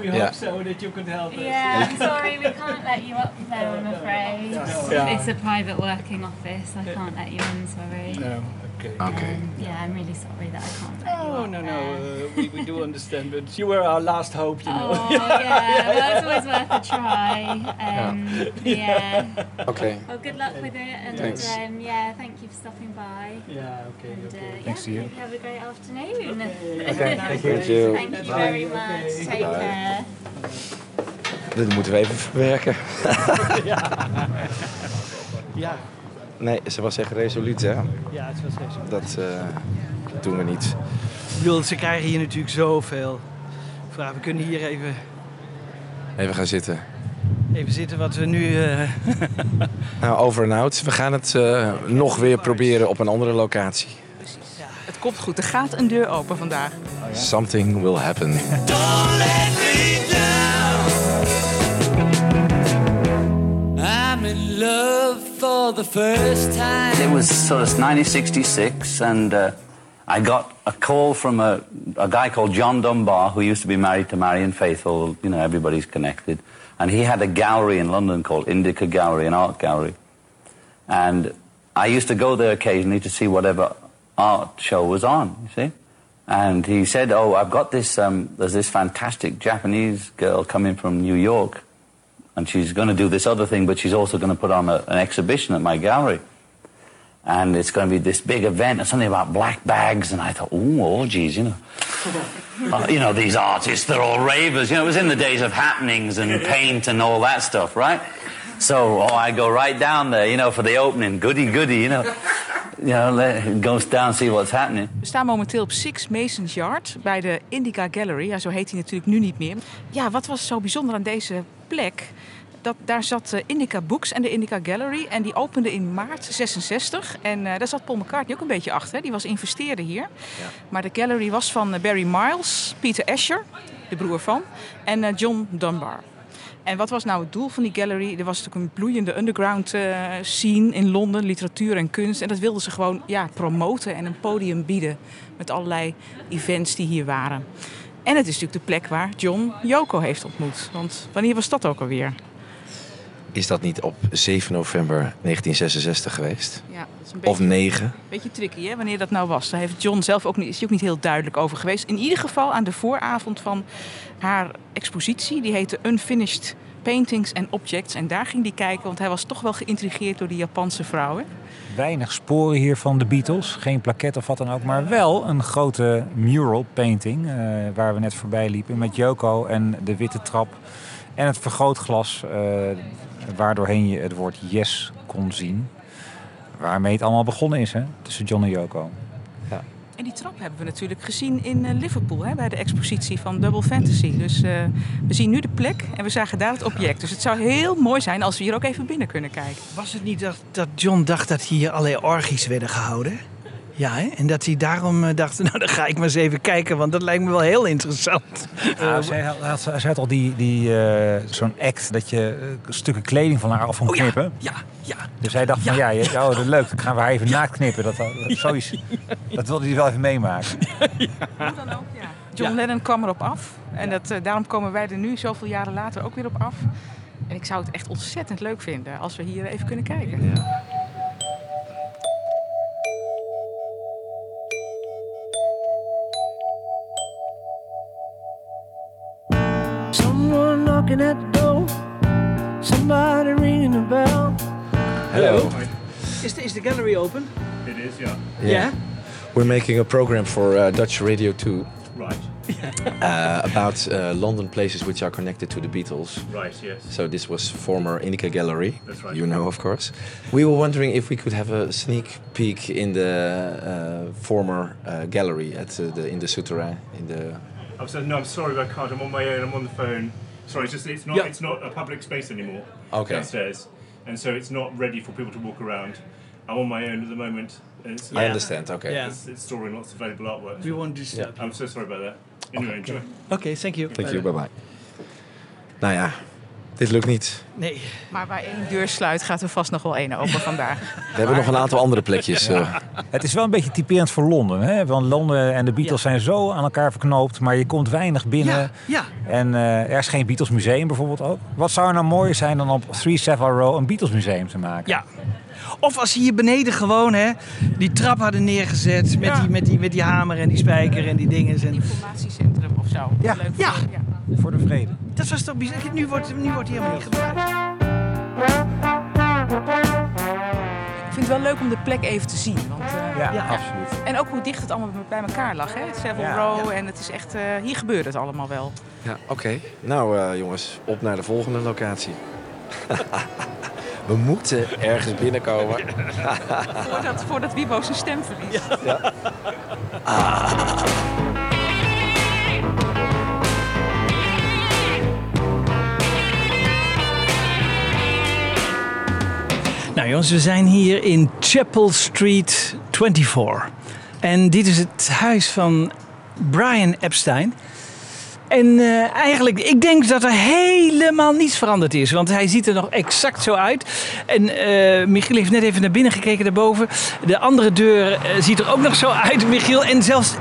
we Yeah. hope so that you could help us. Yeah, I'm sorry, we can't let you up there, I'm [laughs] afraid. Yeah. It's a private working office, I can't let you in, sorry. No, okay. Okay. Um, yeah, I'm really sorry that I can't Oh, no, no, uh, we, we do understand, but you were our last hope, you know. Oh, yeah, [laughs] well, it's always worth a try. [laughs] Um, yeah. [laughs] Okay. Well, good luck with it, and Thanks. um, yeah, thank you for stopping by. Yeah, okay, And, okay. uh, Thanks yeah, you. hope you have a great afternoon. Okay, thank you. Thank you. Thank you Bye. very much. Take Bye. care. Dit moeten we even verwerken. ja. ja. Nee, ze was echt resoluut, hè? Ja, het was wel. Dat eh, doen we niet. Ik bedoel, ze krijgen hier natuurlijk zoveel vragen. We kunnen hier even, Even gaan zitten. even zitten wat we nu... eh, [laughs] Nou, over en out. We gaan het eh, nog weer proberen op een andere locatie. Het komt goed. Er gaat een deur open vandaag. Something will happen. Don't let me in love for the first time. It was sort of 1966, and uh, I got a call from a, a guy called John Dunbar, who used to be married to Marion Faithfull. You know, everybody's connected. And he had a gallery in London called Indica Gallery, an art gallery. And I used to go there occasionally to see whatever art show was on, you see. And he said, oh, I've got this, um, there's this fantastic Japanese girl coming from New York. And she's going to do this other thing, but she's also going to put on a, an exhibition at my gallery. And it's going to be this big event and something about black bags. And I thought, oh, orgies, you know. [laughs] Uh, you know, these artists, they're all ravers. You know, it was in the days of happenings and paint and all that stuff, right? So, oh, I go right down there, you know, for the opening. Goody, goody, you know. [laughs] You know, let, goes down, see what's happening. We staan momenteel op Six Masons Yard bij de Indica Gallery. Ja, zo heet hij natuurlijk nu niet meer. Ja, wat was zo bijzonder aan deze plek? Dat, daar zat eh, Indica Books en de Indica Gallery. En die opende in maart 66. En eh, daar zat Paul McCartney ook een beetje achter. hè. Die was investeerder hier. Maar de gallery was van eh, Barry Miles, Peter Asher, de broer van, en John Dunbar. En wat was nou het doel van die gallery? Er was natuurlijk een bloeiende underground eh, scene in Londen, literatuur en kunst. En dat wilden ze gewoon ja, promoten en een podium bieden met allerlei events die hier waren. En het is natuurlijk de plek waar John Yoko heeft ontmoet. Want wanneer was dat ook alweer? Is dat niet op 7 november 1966 geweest? Ja, dat is een Of beetje- 9? Beetje tricky, hè, wanneer dat nou was. Daar heeft John zelf ook niet, is hij ook niet heel duidelijk over geweest. In ieder geval aan de vooravond van haar expositie. Die heette Unfinished Paintings and Objects. En daar ging hij kijken, want hij was toch wel geïntrigeerd door die Japanse vrouwen. Weinig sporen hier van de Beatles. Geen plaket of wat dan ook. Maar wel een grote mural painting. eh, waar we net voorbij liepen. Met Yoko en de witte trap. En het vergrootglas eh waardoorheen je het woord yes kon zien. Waarmee het allemaal begonnen is, hè? Tussen John en Yoko. En die trap hebben we natuurlijk gezien in eh, Liverpool hè, bij de expositie van Double Fantasy. Dus eh, we zien nu de plek en we zagen daar het object. Dus het zou heel mooi zijn als we hier ook even binnen kunnen kijken. Was het niet dat, dat John dacht dat hier allerlei orgies werden gehouden? Ja, hè? en dat hij daarom eh, dacht, [laughs] nou dan ga ik maar eens even kijken, want dat lijkt me wel heel interessant. Ja, zij, had, had- zij had al die, die, eh, zo'n act dat je eh, stukken kleding van haar af kon knippen. Oh ja, ja. Dus hij dacht van ja, je, oh, dat is leuk, dan gaan we haar even naakt knippen. Dat, dat, zoiets, dat wilde hij wel even meemaken. Hoe dan ook, ja. John Lennon kwam erop af. En dat, eh, daarom komen wij er nu, zoveel jaren later, ook weer op af. En ik zou het echt ontzettend leuk vinden als we hier even kunnen kijken. Knocking at the door. Somebody ringing a bell. Hello. Is the, is de gallery open? It is, yeah. Yeah. We're making a program for uh, Dutch Radio 2 Right. [laughs] uh, about uh, London places which are connected to the Beatles. Right, yes. So this was former Indica Gallery. That's right. You know, of course. We were wondering if we could have a sneak peek in the uh, former uh, gallery at uh, the in the souterrain in the. I'm so, no, I'm sorry, but I can't. I'm on my own. I'm on the phone. Sorry, it's just it's not Yeah. it's not a public space anymore. Okay. Downstairs, and so it's not ready for people to walk around. I'm on my own at the moment. and It's, I understand, okay. Yeah. It's, it's storing lots of valuable artwork. We won't disturb I'm so sorry about that. Anyway, enjoy. Oké, thank you. Thank you. Bye bye. Nou ja, dit lukt niet. Nee. Maar waar één deur sluit, gaat er vast nog wel één open vandaag. [laughs] We hebben nog een aantal andere plekjes. eh. Het is wel een beetje typerend voor Londen. Hè? Want Londen en de Beatles zijn zo aan elkaar verknoopt, maar je komt weinig binnen. Ja, ja. En eh, er is geen Beatles museum bijvoorbeeld ook. Wat zou er nou mooier zijn dan op 3 Savile Row een Beatles museum te maken? Ja. Of als ze hier beneden gewoon hè, die trap hadden neergezet met, die, met, die, met die hamer en die spijker en die dingen. En... Informatiecentrum of zo. Ja. Leuk Ja. voor- ja. Voor de vrede. Dat was toch bizar. Nu wordt, nu wordt hij helemaal niet gebruikt. Ik vind het wel leuk om de plek even te zien. Want, eh, Ja, absoluut. En ook hoe dicht het allemaal bij elkaar lag. Hè? Het Savile Ja. Row en het is echt... eh, hier gebeurt het allemaal wel. Ja, oké. Nou eh, jongens, op naar de volgende locatie. [laughs] We moeten ergens binnenkomen. [laughs] Voordat, voordat Wibo zijn stem verliest. Ja. Nou jongens, we zijn hier in Chapel Street 24. En dit is het huis van Brian Epstein. En eh, eigenlijk, ik denk dat er helemaal niets veranderd is. Want hij ziet er nog exact zo uit. En eh, Michiel heeft net even naar binnen gekeken daarboven. De andere deur eh, ziet er ook nog zo uit, Michiel. En zelfs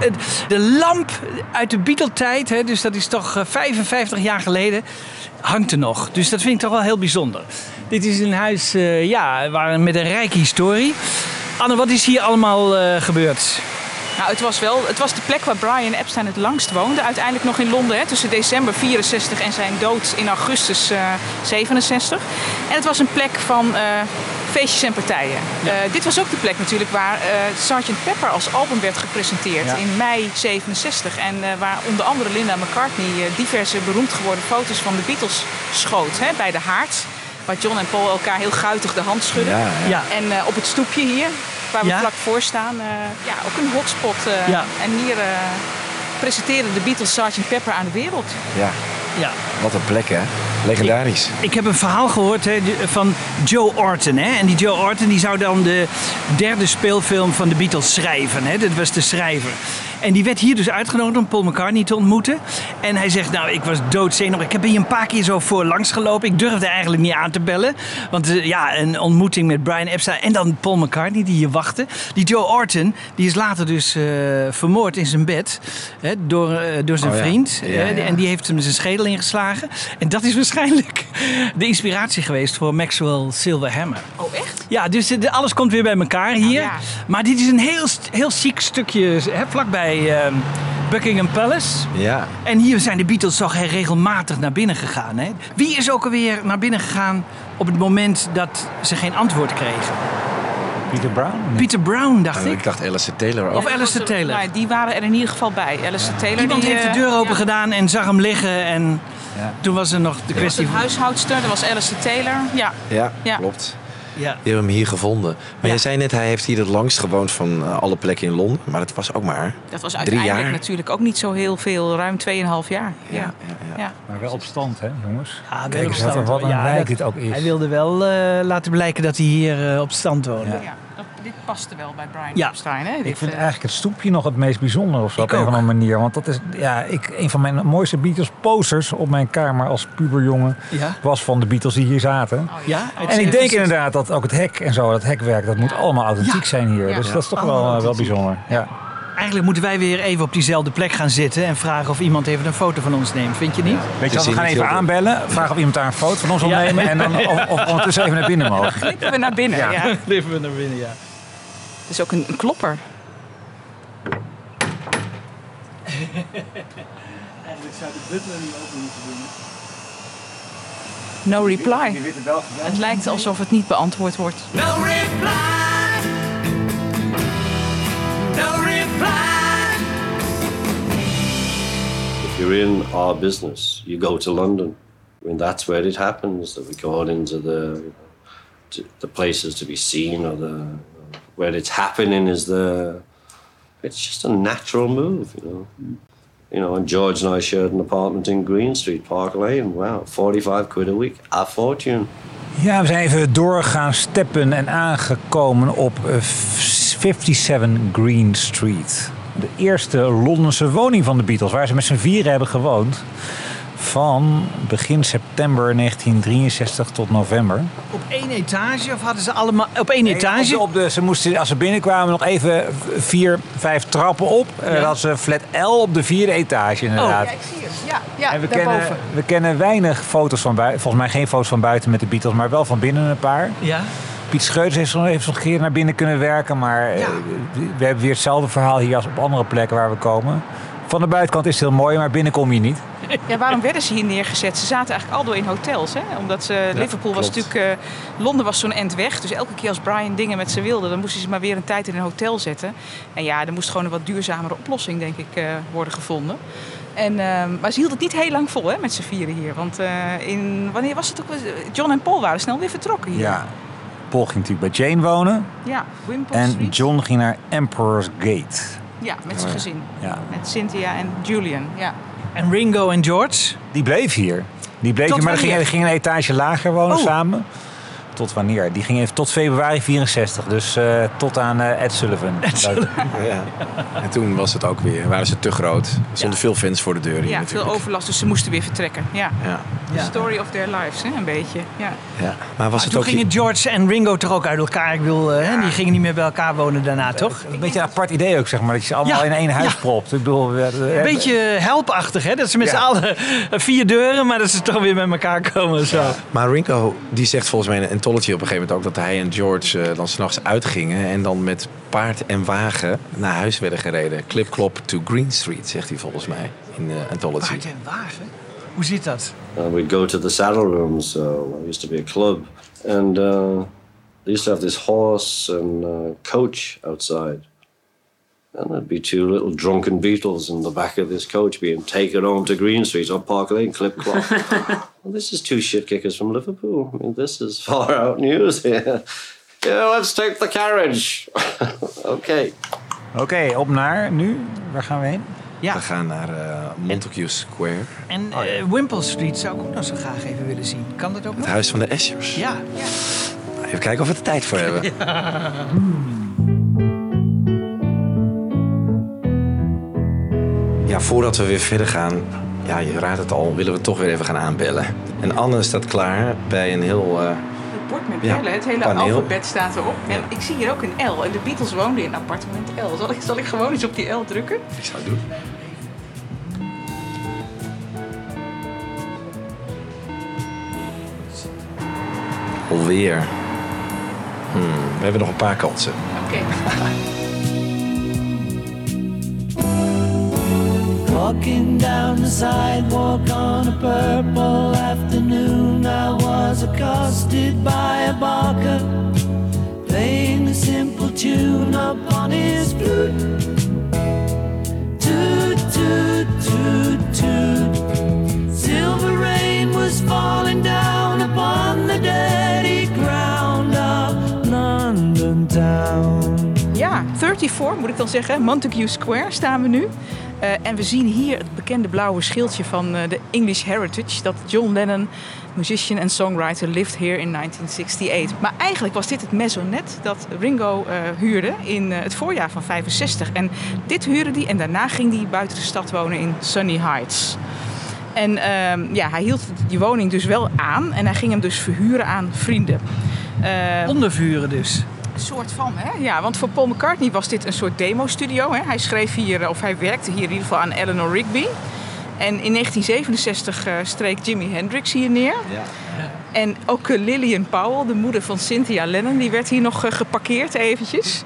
de lamp uit de Beatle-tijd, dus dat is toch eh, 55 jaar geleden, hangt er nog. Dus dat vind ik toch wel heel bijzonder. Dit is een huis ja, waar, met een rijke historie. Anne, wat is hier allemaal gebeurd? Nou, het was wel het was de plek waar Brian Epstein het langst woonde. Uiteindelijk nog in Londen, hè, tussen december 64 en zijn dood in augustus eh, 67. En het was een plek van eh, feestjes en partijen. Eh, dit was ook de plek natuurlijk waar Sgt. Pepper als album werd gepresenteerd Ja. in mei 67. En waar onder andere Linda McCartney diverse beroemd geworden foto's van de Beatles schoot. Hè, bij de haard, waar John en Paul elkaar heel guitig de hand schudden. Ja. En op het stoepje hier, waar we Ja. vlak voor staan, eh, ja, ook een hotspot. eh, Ja. En hier eh presenteren de Beatles Sgt. Pepper aan de wereld. Ja, Ja. wat een plek hè. Legendarisch. Ik heb een verhaal gehoord hè, van Joe Orton. Hè? En die Joe Orton die zou dan de derde speelfilm van de Beatles schrijven. Hè? Dat was de schrijver. En die werd hier dus uitgenodigd om Paul McCartney te ontmoeten. En hij zegt, nou, ik was doodzenuwachtig. Ik heb hier een paar keer zo voor langs gelopen. Ik durfde eigenlijk niet aan te bellen. Want eh, ja, een ontmoeting met Brian Epstein en dan Paul McCartney die hier wachtte. Die Joe Orton, die is later dus eh, vermoord in zijn bed. Hè, door, eh, door zijn Oh vriend. Ja, hè, ja. En die heeft hem zijn schedel ingeslagen. En dat is waarschijnlijk [laughs] de inspiratie geweest voor Maxwell Silverhammer. Oh, echt? Ja, dus alles komt weer bij elkaar hier. ja. Maar dit is een heel, heel chic stukje hè, vlakbij ehm, Buckingham Palace. Ja. En hier zijn de Beatles toch regelmatig naar binnen gegaan. Hè? Wie is ook alweer naar binnen gegaan op het moment dat ze geen antwoord kregen? Peter Brown? Peter Brown, dacht Oh, ik. ik dacht Alistair Taylor ook. Of Alistair Taylor. Nou, die waren er in ieder geval bij. Alistair Taylor. Iemand die, heeft de eh, deur open ja. gedaan en zag hem liggen. En toen was er nog de Er was kwestie een huishoudster, dat was Alistair Taylor. Ja. Ja, Ja. klopt. Ja. Die hebben hem hier gevonden. Maar jij zei net, hij heeft hier het langst gewoond van eh, alle plekken in Londen. Maar dat was ook maar Dat was drie uiteindelijk jaar. natuurlijk ook niet zo heel veel. Ruim 2,5 jaar. Ja. Ja. Maar wel op stand, hè, jongens? Ja, Kijk eens wat, een- wat een Ja, dat- dit ook is. Hij wilde wel eh, laten blijken dat hij hier eh, op stand woonde. Ja, dit paste wel bij Brian Ja. Epstein. Hè? Ik vind eh, eigenlijk het stoepje nog het meest bijzonder of zo, op een of andere manier. Want dat is ja, ik, een van mijn mooiste Beatles posters op mijn kamer als puberjongen Ja. was van de Beatles die hier zaten. Oh, Ja, En ik denk inderdaad dat ook het hek en zo, dat hekwerk, dat moet allemaal authentiek zijn hier. Ja. Dus Ja. dat is toch wel, eh, wel bijzonder. Ja. Eigenlijk moeten wij weer even op diezelfde plek gaan zitten en vragen of iemand even een foto van ons neemt. Vind je niet? Weet je wat, we gaan even aanbellen, vragen of iemand daar een foto van ons wil Ja. nemen en dan [laughs] of, of ondertussen even naar binnen mogen. Glippen we naar binnen. Ja. Ja. Leven we naar binnen, ja. Het is ook een, een klopper. [laughs] Eigenlijk zou de butler niet open moeten doen. No reply. Het lijkt alsof het niet beantwoord wordt. No reply. No reply. If you're in our business, you go to London. I mean, that's where it happens. That we go into the to the places to be seen, or the where it's happening is the. It's just a natural move, you know. You know, and George and I shared an apartment in Green Street, Park Lane. Wow, forty-five quid a week, a fortune. Ja, we zijn even doorgaan steppen en aangekomen op eh, 57 Green Street. De eerste Londense woning van de Beatles, waar ze met z'n vieren hebben gewoond. Van begin september 1963 tot november. Op één etage of hadden ze allemaal op één etage? Op de, ze moesten, als ze binnenkwamen, nog even vier, vijf trappen op. Eh, Ja. Dat ze flat L op de vierde etage inderdaad. Ja, ik zie het. Ja, ja En we daarboven. kennen, we kennen weinig foto's van buiten. Volgens mij geen foto's van buiten met de Beatles, maar wel van binnen een paar. Ja. Piet Schreuders heeft zo'n heeft zo'n keer naar binnen kunnen werken. Maar eh, we hebben weer hetzelfde verhaal hier als op andere plekken waar we komen. Van de buitenkant is het heel mooi, maar binnen kom je niet. [laughs] Ja, waarom werden ze hier neergezet? Ze zaten eigenlijk aldoor in hotels. Hè? Omdat ze, Liverpool was natuurlijk... eh, Londen was zo'n end weg. Dus elke keer als Brian dingen met ze wilde... dan moesten ze maar weer een tijd in een hotel zetten. En ja, er moest gewoon een wat duurzamere oplossing, denk ik, eh, worden gevonden. En, eh, maar ze hield het niet heel lang vol hè, met z'n vieren hier. Want eh, in, wanneer was het ook? John en Paul waren snel weer vertrokken hier. Ja. Paul ging natuurlijk bij Jane wonen. Ja, Wimpole En Street. John ging naar Emperor's Gate. Ja, met zijn gezin. Ja. Met Cynthia en Julian. Ja. En Ringo en George? Die bleef hier. Die bleef Tot hier, maar die ging, wanneer? die ging een etage lager wonen Oh. samen. Tot wanneer? Die ging even tot februari 64. Dus eh, tot aan eh, Ed Sullivan. Ja. En toen was het ook weer, waren ze te groot. Er stonden veel fans voor de deur hier Ja, veel overlast, dus ze moesten weer vertrekken. Ja. Ja. The story of their lives, hè, een beetje. Ja. Ja. Maar was het Toen ook gingen George en Ringo toch ook uit elkaar. Ik wil, eh, hè, die gingen niet meer bij elkaar wonen daarna, toch? Een beetje een apart idee ook, zeg maar. Dat je ze allemaal Ja. in één huis Ja. propt. Ik bedoel, we- we- Een beetje helpachtig, hè? Dat ze met Ja. z'n allen vier deuren, maar dat ze toch weer met elkaar komen. en Zo. Maar Ringo die zegt volgens mij in Anthology op een gegeven moment ook dat hij en George eh, dan s'nachts uitgingen en dan met paard en wagen naar huis werden gereden. Clip clop to Green Street, zegt hij volgens mij in eh, Anthology. Paard en wagen? Hoe zit dat? And Uh, we'd go to the saddle rooms. Uh, there used to be a club, and uh, they used to have this horse and uh, coach outside. And there'd be two little drunken Beatles in the back of this coach being taken home to Green Street or Park Lane, clip clop. [laughs] well, this is two shit kickers from Liverpool. I mean, this is far out news here. Yeah, let's take the carriage. [laughs] okay. Oké, op naar nu. Waar gaan we heen? Ja. We gaan naar eh, Montague Square, En eh, Wimpole Street zou ik ook nog zo graag even willen zien. Kan dat ook het nog? huis van de Ashers. Ja. Even kijken of we er tijd voor hebben. [laughs] Ja, voordat we weer verder gaan, ja, je raadt het al, willen we toch weer even gaan aanbellen. En Anne staat klaar bij een heel... eh, Het bord met Ja, bellen, het hele paneel. alfabet staat erop. En ik zie hier ook een L. En de Beatles woonden in appartement L. Zal ik, zal ik gewoon eens op die L drukken? ik zou het doen. Alweer. Hmm, we hebben nog een paar kansen. Oké. [laughs] Walking down the sidewalk on a purple afternoon, I was accosted by a barker playing a simple tune upon his flute. Toot, toot, toot, toot. Silver rain was falling down upon the dirty ground of London town. Ja, 34 moet ik dan zeggen. Montague Square staan we nu. Eh, en we zien hier het bekende blauwe schildje van eh, de English Heritage. Dat John Lennon, musician en songwriter, lived here in 1968. Maar eigenlijk was dit het maisonette dat Ringo eh, huurde in het voorjaar van 65. En dit huurde hij en daarna ging hij buiten de stad wonen in Sunny Heights. En ehm, ja, hij hield die woning dus wel aan en hij ging hem dus verhuren aan vrienden. Ondervuren dus. Een soort van, hè? Ja, want voor Paul McCartney was dit een soort demo-studio. Hè? Hij schreef hier, of hij werkte hier in ieder geval aan Eleanor Rigby. En in 1967 eh, streek Jimi Hendrix hier neer. En ook eh, Lillian Powell, de moeder van Cynthia Lennon, die werd hier nog eh, geparkeerd eventjes.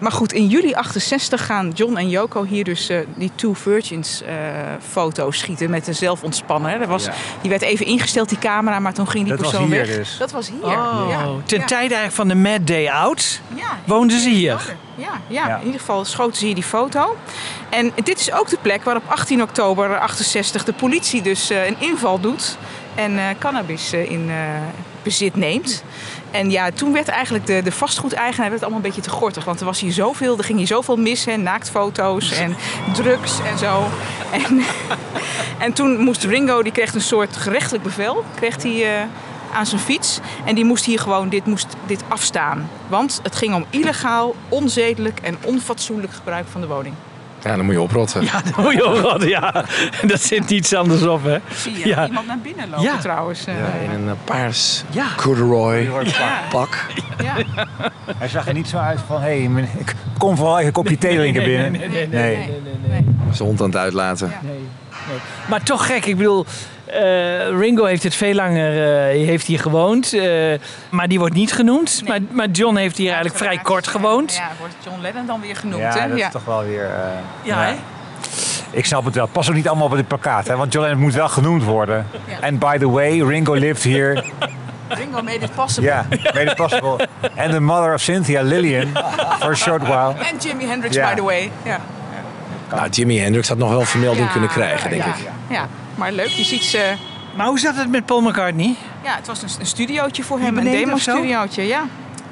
Maar goed, in juli 68 gaan John en Yoko hier dus eh, die Two Virgins eh, foto's schieten met de zelfontspannen. hè. Dat was, Ja. Die werd even ingesteld, die camera, maar toen ging die Dat was persoon hier weg. dus. Dat was hier. Oh, ja. ten Ja. tijde eigenlijk van de Mad Day Out Ja, woonden ze hier. Ja, ja, in ieder geval schoten ze hier die foto. En dit is ook de plek waar op 18 oktober 68 de politie dus eh, een inval doet en eh, cannabis in eh, bezit neemt. En ja, toen werd eigenlijk de, de vastgoedeigenaar werd allemaal een beetje te gortig. Want er was hier zoveel, er ging hier zoveel mis, naaktfoto's en drugs en zo. En, [laughs] en toen moest Ringo, die kreeg een soort gerechtelijk bevel, kreeg hij eh, aan zijn fiets. En die moest hier gewoon dit, moest dit afstaan. Want het ging om illegaal, onzedelijk en onfatsoenlijk gebruik van de woning. Ja, dan moet je oprotten. Ja, dat moet je oprotten, ja. Dat zit niets anders op, hè. Zie je Ja. iemand naar binnen lopen Ja. trouwens. eh. Ja, in een eh, paars Ja. corduroy Ja. pak. Ja. Hij zag er niet zo uit van, hé, hey, ik kom vooral even een kopje thee drinken binnen. nee, nee, nee, nee, Zijn hond aan het uitlaten. Maar toch gek, ik bedoel, eh, Ringo heeft het veel langer, eh, heeft hier gewoond, eh, maar die wordt niet genoemd. Maar, maar John heeft hier eigenlijk vrij kort gewoond. Ja, wordt John Lennon dan weer genoemd. Ja, hè? dat ja. is toch wel weer... eh, Ja, hè? Ik snap het wel. Het past ook niet allemaal op het plakkaat, hè? want John Lennon moet wel genoemd worden. En by the way, Ringo lived here. Ringo made it possible. Ja, made it possible. And the mother of Cynthia Lillian for a short while. En Jimi Hendrix, by the way. Ja. Nou, Jimi Hendrix had nog wel vermelding Ja, kunnen krijgen, denk ja, ik. Ja, maar leuk. Je ziet ze... Maar hoe zat het met Paul McCartney? Ja, het was een, een studiootje voor hem. Een demo-studiootje, ja.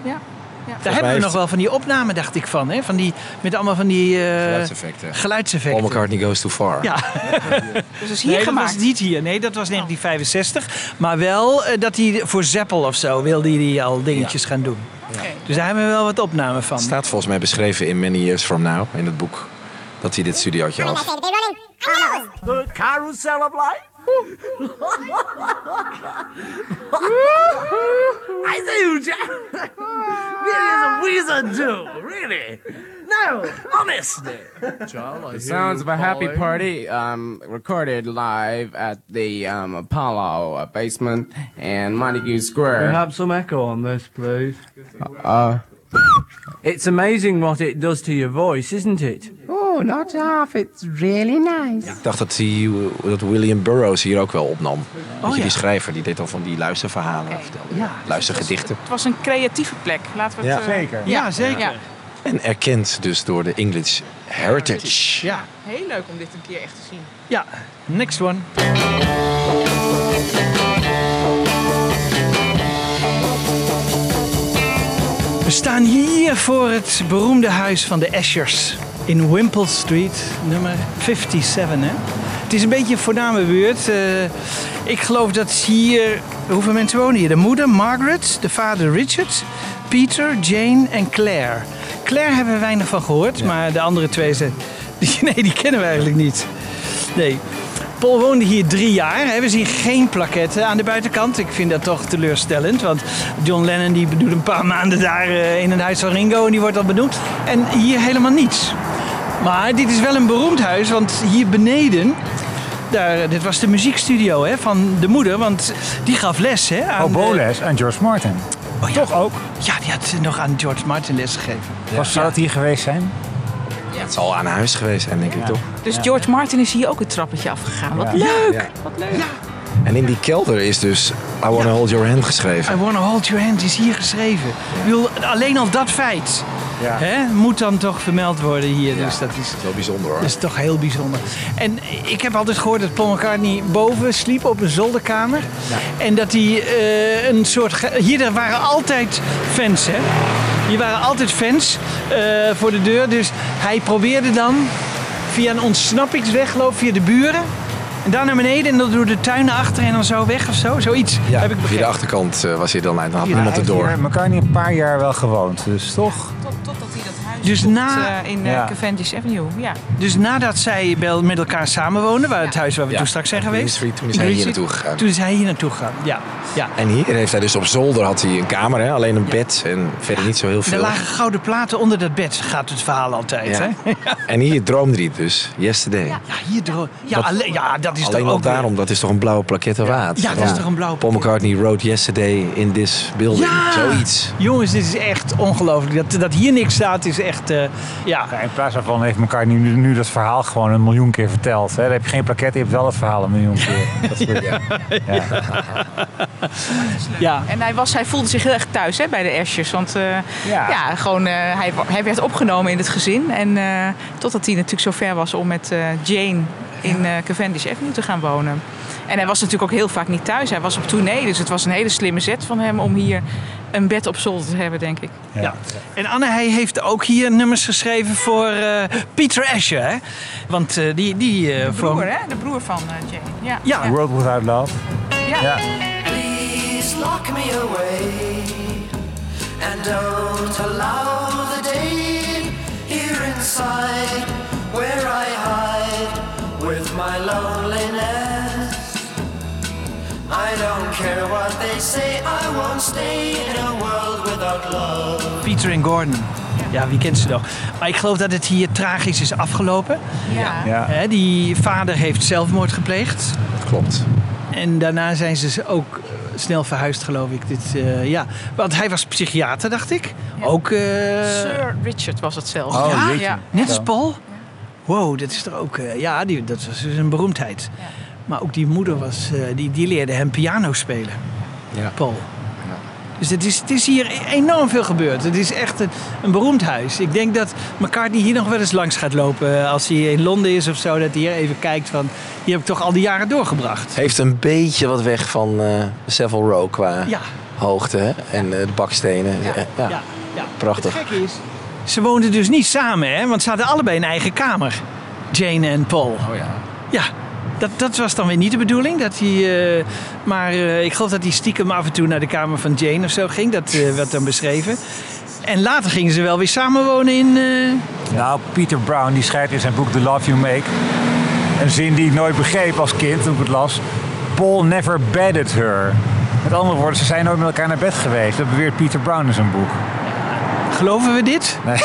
ja. ja. Daar hebben we nog wel van die opnamen, dacht ik van. Hè? van die, met allemaal van die eh, Geluidseffecten. geluidseffecten. Paul McCartney goes too far. Ja. [laughs] Dus dat is hier nee, gemaakt. dat was niet hier. Nee, dat was 1965. Maar wel eh, dat hij voor Zeppel of zo wilde hij al dingetjes gaan doen. Dus daar hebben we wel wat opnamen van. Het staat volgens mij beschreven in Many Years From Now, in het boek, dat hij dit studiootje had. The carousel of life. [laughs] I do, Jack. Really is a wizard, do. Really? No, honestly. The sounds of a happy party um, recorded live at the um, Apollo uh, basement in Montague Square. have some echo on this, please. Uh, It's amazing what it does to your voice, isn't it? Oh, not half. It's really nice. Ik dacht dat, hij, dat William Burroughs hier ook wel opnam. Je, ja. Die schrijver, die deed al van die luisterverhalen vertellen. Ja. Luistergedichten. Het was een creatieve plek. Laten we het... Ja. eh, Zeker. Ja, zeker. Ja. En erkend dus door de English Heritage. Ja. Heel leuk om dit een keer echt te zien. Ja, next one. We staan hier voor het beroemde huis van de Ashers in Wimpole Street, nummer 57. Hè? Het is een beetje een voorname buurt. Eh, ik geloof dat hier... Hoeveel mensen wonen hier? De moeder, Margaret, de vader, Richard, Peter, Jane en Claire. Claire hebben we weinig van gehoord, maar de andere twee zijn... [laughs] Die, nee, die kennen we eigenlijk niet. Nee. Paul woonde hier drie jaar. Hè. We zien geen plaketten aan de buitenkant. Ik vind dat toch teleurstellend. Want John Lennon die doet een paar maanden daar eh, in het huis van Ringo en die wordt al benoemd. En hier helemaal niets. Maar dit is wel een beroemd huis, want hier beneden... Daar, dit was de muziekstudio hè, van de moeder, want die gaf les. Hè, aan, Oh, Boles en George Martin. Oh, Toch ook? Ja, die had nog aan George Martin les gegeven. Was, zou het hier geweest zijn? Het zal aan huis geweest zijn, denk ik toch? Dus George Martin is hier ook het trappetje afgegaan. Wat Ja. leuk! Ja. Wat leuk! En in die kelder is dus I Wanna Hold Your Hand geschreven. I Wanna Hold Your Hand is hier geschreven. Bedoel, alleen al dat feit Ja. hè, moet dan toch vermeld worden hier. Dus dat is, Wel bijzonder hoor. dat is toch heel bijzonder. En ik heb altijd gehoord dat Paul McCartney boven sliep op een zolderkamer. En dat hij eh, een soort... Hier er waren altijd fans, hè. Hier waren altijd fans eh, voor de deur. Dus hij probeerde dan via een ontsnappingsweg, geloof ik, via de buren... En daar naar beneden en dan door de tuin naar achter en dan zo weg of zo. Zoiets heb ik Via de achterkant eh, was hij dan uit. Dan had Ja, niemand heeft door. hier McCartney een paar jaar wel gewoond, dus toch? Dus na- eh, in eh, Ja. Cavendish Avenue. Ja. Dus nadat zij wel met elkaar samenwoonden, waar het huis waar we Ja, toen straks zijn geweest. Street, toen is hij hier naartoe gegaan. Toen is hij hier naartoe gegaan, ja. ja. En hier heeft hij dus op zolder had hij een kamer, hè? alleen een bed en verder niet zo heel Er veel. lagen gouden platen onder dat bed, gaat het verhaal altijd. Ja. Hè? [laughs] En hier droomde hij dus, yesterday. Ja, hier dro- ja, alleen, ja, dat is Alleen ook daarom, dat is toch een blauwe plaquette waard? Ja, dat is toch een blauwe Paul McCartney wrote yesterday in this building. Ja! Zoiets. Jongens, dit is echt ongelooflijk. Dat, dat hier niks staat is echt, eh, ja. In plaats daarvan heeft McCartney nu, nu dat verhaal gewoon een miljoen keer verteld. Hè? Dan heb je geen plaquette, je hebt wel het verhaal een miljoen keer. [laughs] Dat is goed. ja. Ja. En hij, was, hij voelde zich heel erg thuis hè, bij de Ashes. Want eh, ja. gewoon, eh, hij, hij werd opgenomen in het gezin. En eh, totdat hij natuurlijk zo ver was om met eh, Jane in eh, Cavendish Avenue te gaan wonen. En hij was natuurlijk ook heel vaak niet thuis. Hij was op tournee. Dus het was een hele slimme zet van hem om hier een bed op zolder te hebben, denk ik. Ja. En Anne, hij heeft ook hier nummers geschreven voor eh, Peter Asher, hè? Want eh, die... die eh, De voor- broer, hè? De broer van eh, Jane. Ja. Ja. World Without Love. Ja. Ja. Please lock me away and don't allow the day here inside where I hide with my loneliness. I don't care what they say, I won't stay in a world without love. Peter en Gordon. Ja, wie kent ze nog? Maar ik geloof dat het hier tragisch is afgelopen. Ja. Ja. Hè, die vader heeft zelfmoord gepleegd. Klopt. En daarna zijn ze ook eh, snel verhuisd, geloof ik. Dit, eh, ja. Want hij was psychiater, dacht ik. Ook... eh, Sir Richard was het zelfs. Oh, ja, ja. Net als Paul? Wow, dat is toch ook... eh, ja, die, dat was dus een beroemdheid. Maar ook die moeder was... eh, die, die leerde hem piano spelen. Ja. Paul. Dus het is, het is hier enorm veel gebeurd. Het is echt een, een beroemd huis. Ik denk dat McCartney hier nog wel eens langs gaat lopen. eh, Als hij in Londen is of zo. Dat hij hier even kijkt van... Hier heb ik toch al die jaren doorgebracht. Heeft een beetje wat weg van eh Savile Row qua Ja. hoogte hè? en de bakstenen. Ja, ja. Prachtig. Het gekke is... Ze woonden dus niet samen, hè? Want ze hadden allebei een eigen kamer. Jane en Paul. Oh ja. Ja, dat, dat was dan weer niet de bedoeling. Dat hij, eh, maar eh, ik geloof dat hij stiekem af en toe naar de kamer van Jane of zo ging. Dat eh, werd dan beschreven. En later gingen ze wel weer samenwonen in... Nou, Peter Brown die schrijft in zijn boek The Love You Make een zin die ik nooit begreep als kind toen ik het las. Paul never bedded her. Met andere woorden, ze zijn nooit met elkaar naar bed geweest. Dat beweert Peter Brown in zijn boek. Geloven we dit? Nee.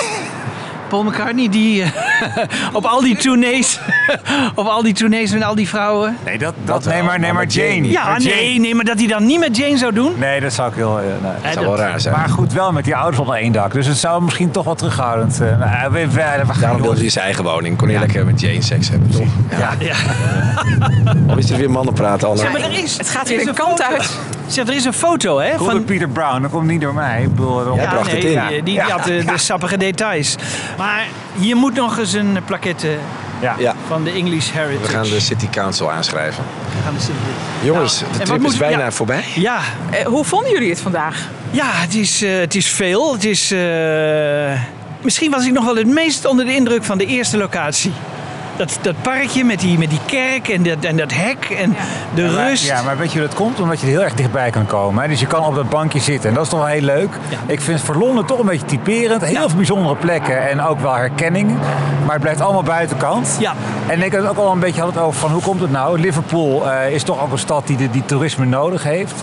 Paul McCartney die [laughs] op al die tournees, [laughs] op al die tournees met al die vrouwen. Nee, dat, dat nee, maar, nee, maar Jane. Ja, Maar nee, Jane- nee, maar dat hij dan niet met Jane zou doen. Nee, dat zou ik heel... eh, nee. Dat zou wel raar zijn. Maar goed, wel met die ouders onder één dak. Dus het zou misschien toch wel terughoudend... eh, nou, we, we, we- Daarom wilde hij zijn eigen woning. Kon hij lekker met Jane seks hebben, toch? Ja, ja. [laughs] Of is het weer mannen praten, Anne? Zeg, maar er is, Het gaat er weer de een kant uit. Zeg, er is een foto hè, door van Peter Brown, dat komt niet door mij. Ik bedoel, Ja, bracht nee, het in. Die, die Ja. had de, de sappige details. Maar hier moet nog eens een plaquette Ja. Ja, van de English Heritage. we gaan de City Council aanschrijven. We gaan de City- Jongens, Ja. de trip is bijna ja. voorbij. Ja, Eh, hoe vonden jullie het vandaag? ja het, is, eh, het is veel. Het is, eh, Misschien was ik nog wel het meest onder de indruk van de eerste locatie. Dat, dat parkje met die, met die kerk en dat, en dat hek en de Ja, maar- rust. Ja, maar weet je hoe dat komt? Omdat je er heel erg dichtbij kan komen. Hè? Dus je kan op dat bankje zitten. En dat is toch wel heel leuk. Ik vind het voor Londen toch een beetje typerend. Heel veel bijzondere plekken en ook wel herkenning. Maar het blijft allemaal buitenkant. Ja. En ik had het ook al een beetje had het over van hoe komt het nou? Liverpool eh, is toch ook een stad die, de, die toerisme nodig heeft.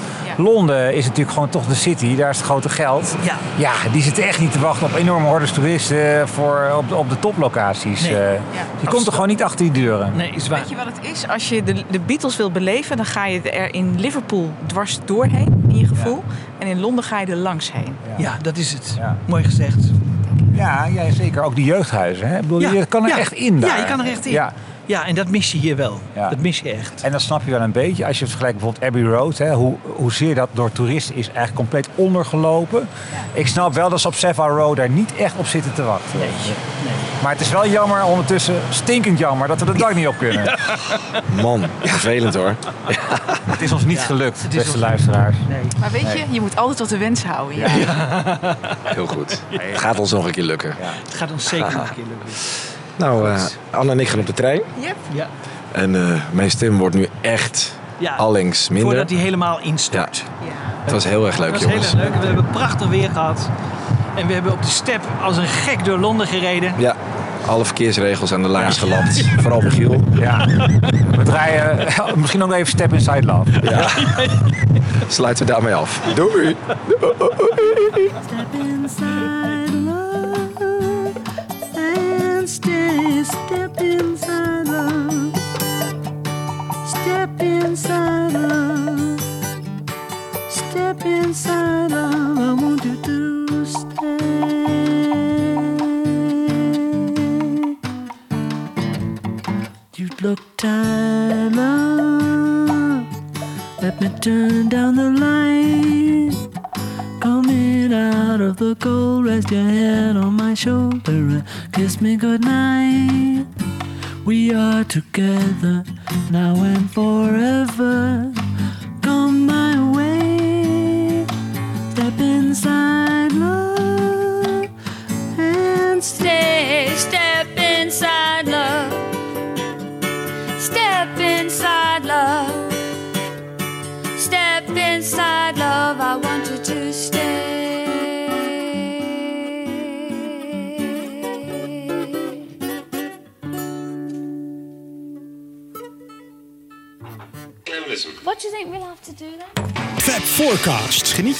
Londen is natuurlijk gewoon toch de city. Daar is het grote geld. Ja. Ja, die zitten echt niet te wachten op enorme hordes toeristen voor, op, de- op de toplocaties. Nee. Eh, Ja. Je komt er gewoon niet achter die deuren. Nee, is waar. Weet je wat het is? Als je de, de Beatles wil beleven, dan ga je er in Liverpool dwars doorheen, in je gevoel. En in Londen ga je er langs heen. Ja, dat is het. Ja. Mooi gezegd. Ja, ja, zeker. Ook die jeugdhuizen. Hè? Ik bedoel, Ja, Je kan er ja. echt in Ja, daar. je kan er echt in. Ja. Ja, en dat mis je hier wel. Ja. Dat mis je echt. En dat snap je wel een beetje. Als je het vergelijkt bijvoorbeeld Abbey Road. Hè, hoe, hoezeer dat door toeristen is eigenlijk compleet ondergelopen. Ik snap wel dat ze op Savile Row daar niet echt op zitten te wachten. Maar het is wel jammer, ondertussen stinkend jammer, dat we de dak niet op kunnen. Man, vervelend hoor. Het is ons niet gelukt, is beste ons- luisteraars. Maar weet je, Nee. je moet altijd tot de wens houden. Ja. Heel goed. Het gaat ons nog een keer lukken. Het gaat ons zeker nog een keer lukken. Nou, eh, Anne en ik gaan op de trein. Yep. Ja. En eh, mijn stem wordt nu echt Ja, allengs minder. Voordat hij helemaal instart. Het was heel erg leuk, dat was jongens. heel erg leuk. We hebben prachtig weer gehad. En we hebben op de step als een gek door Londen gereden. Ja, alle verkeersregels aan de laars gelapt. Vooral Michiel. Ja. We draaien eh, misschien ook even Step Inside Love. Ja. Sluiten we daarmee af. Doei. Step inside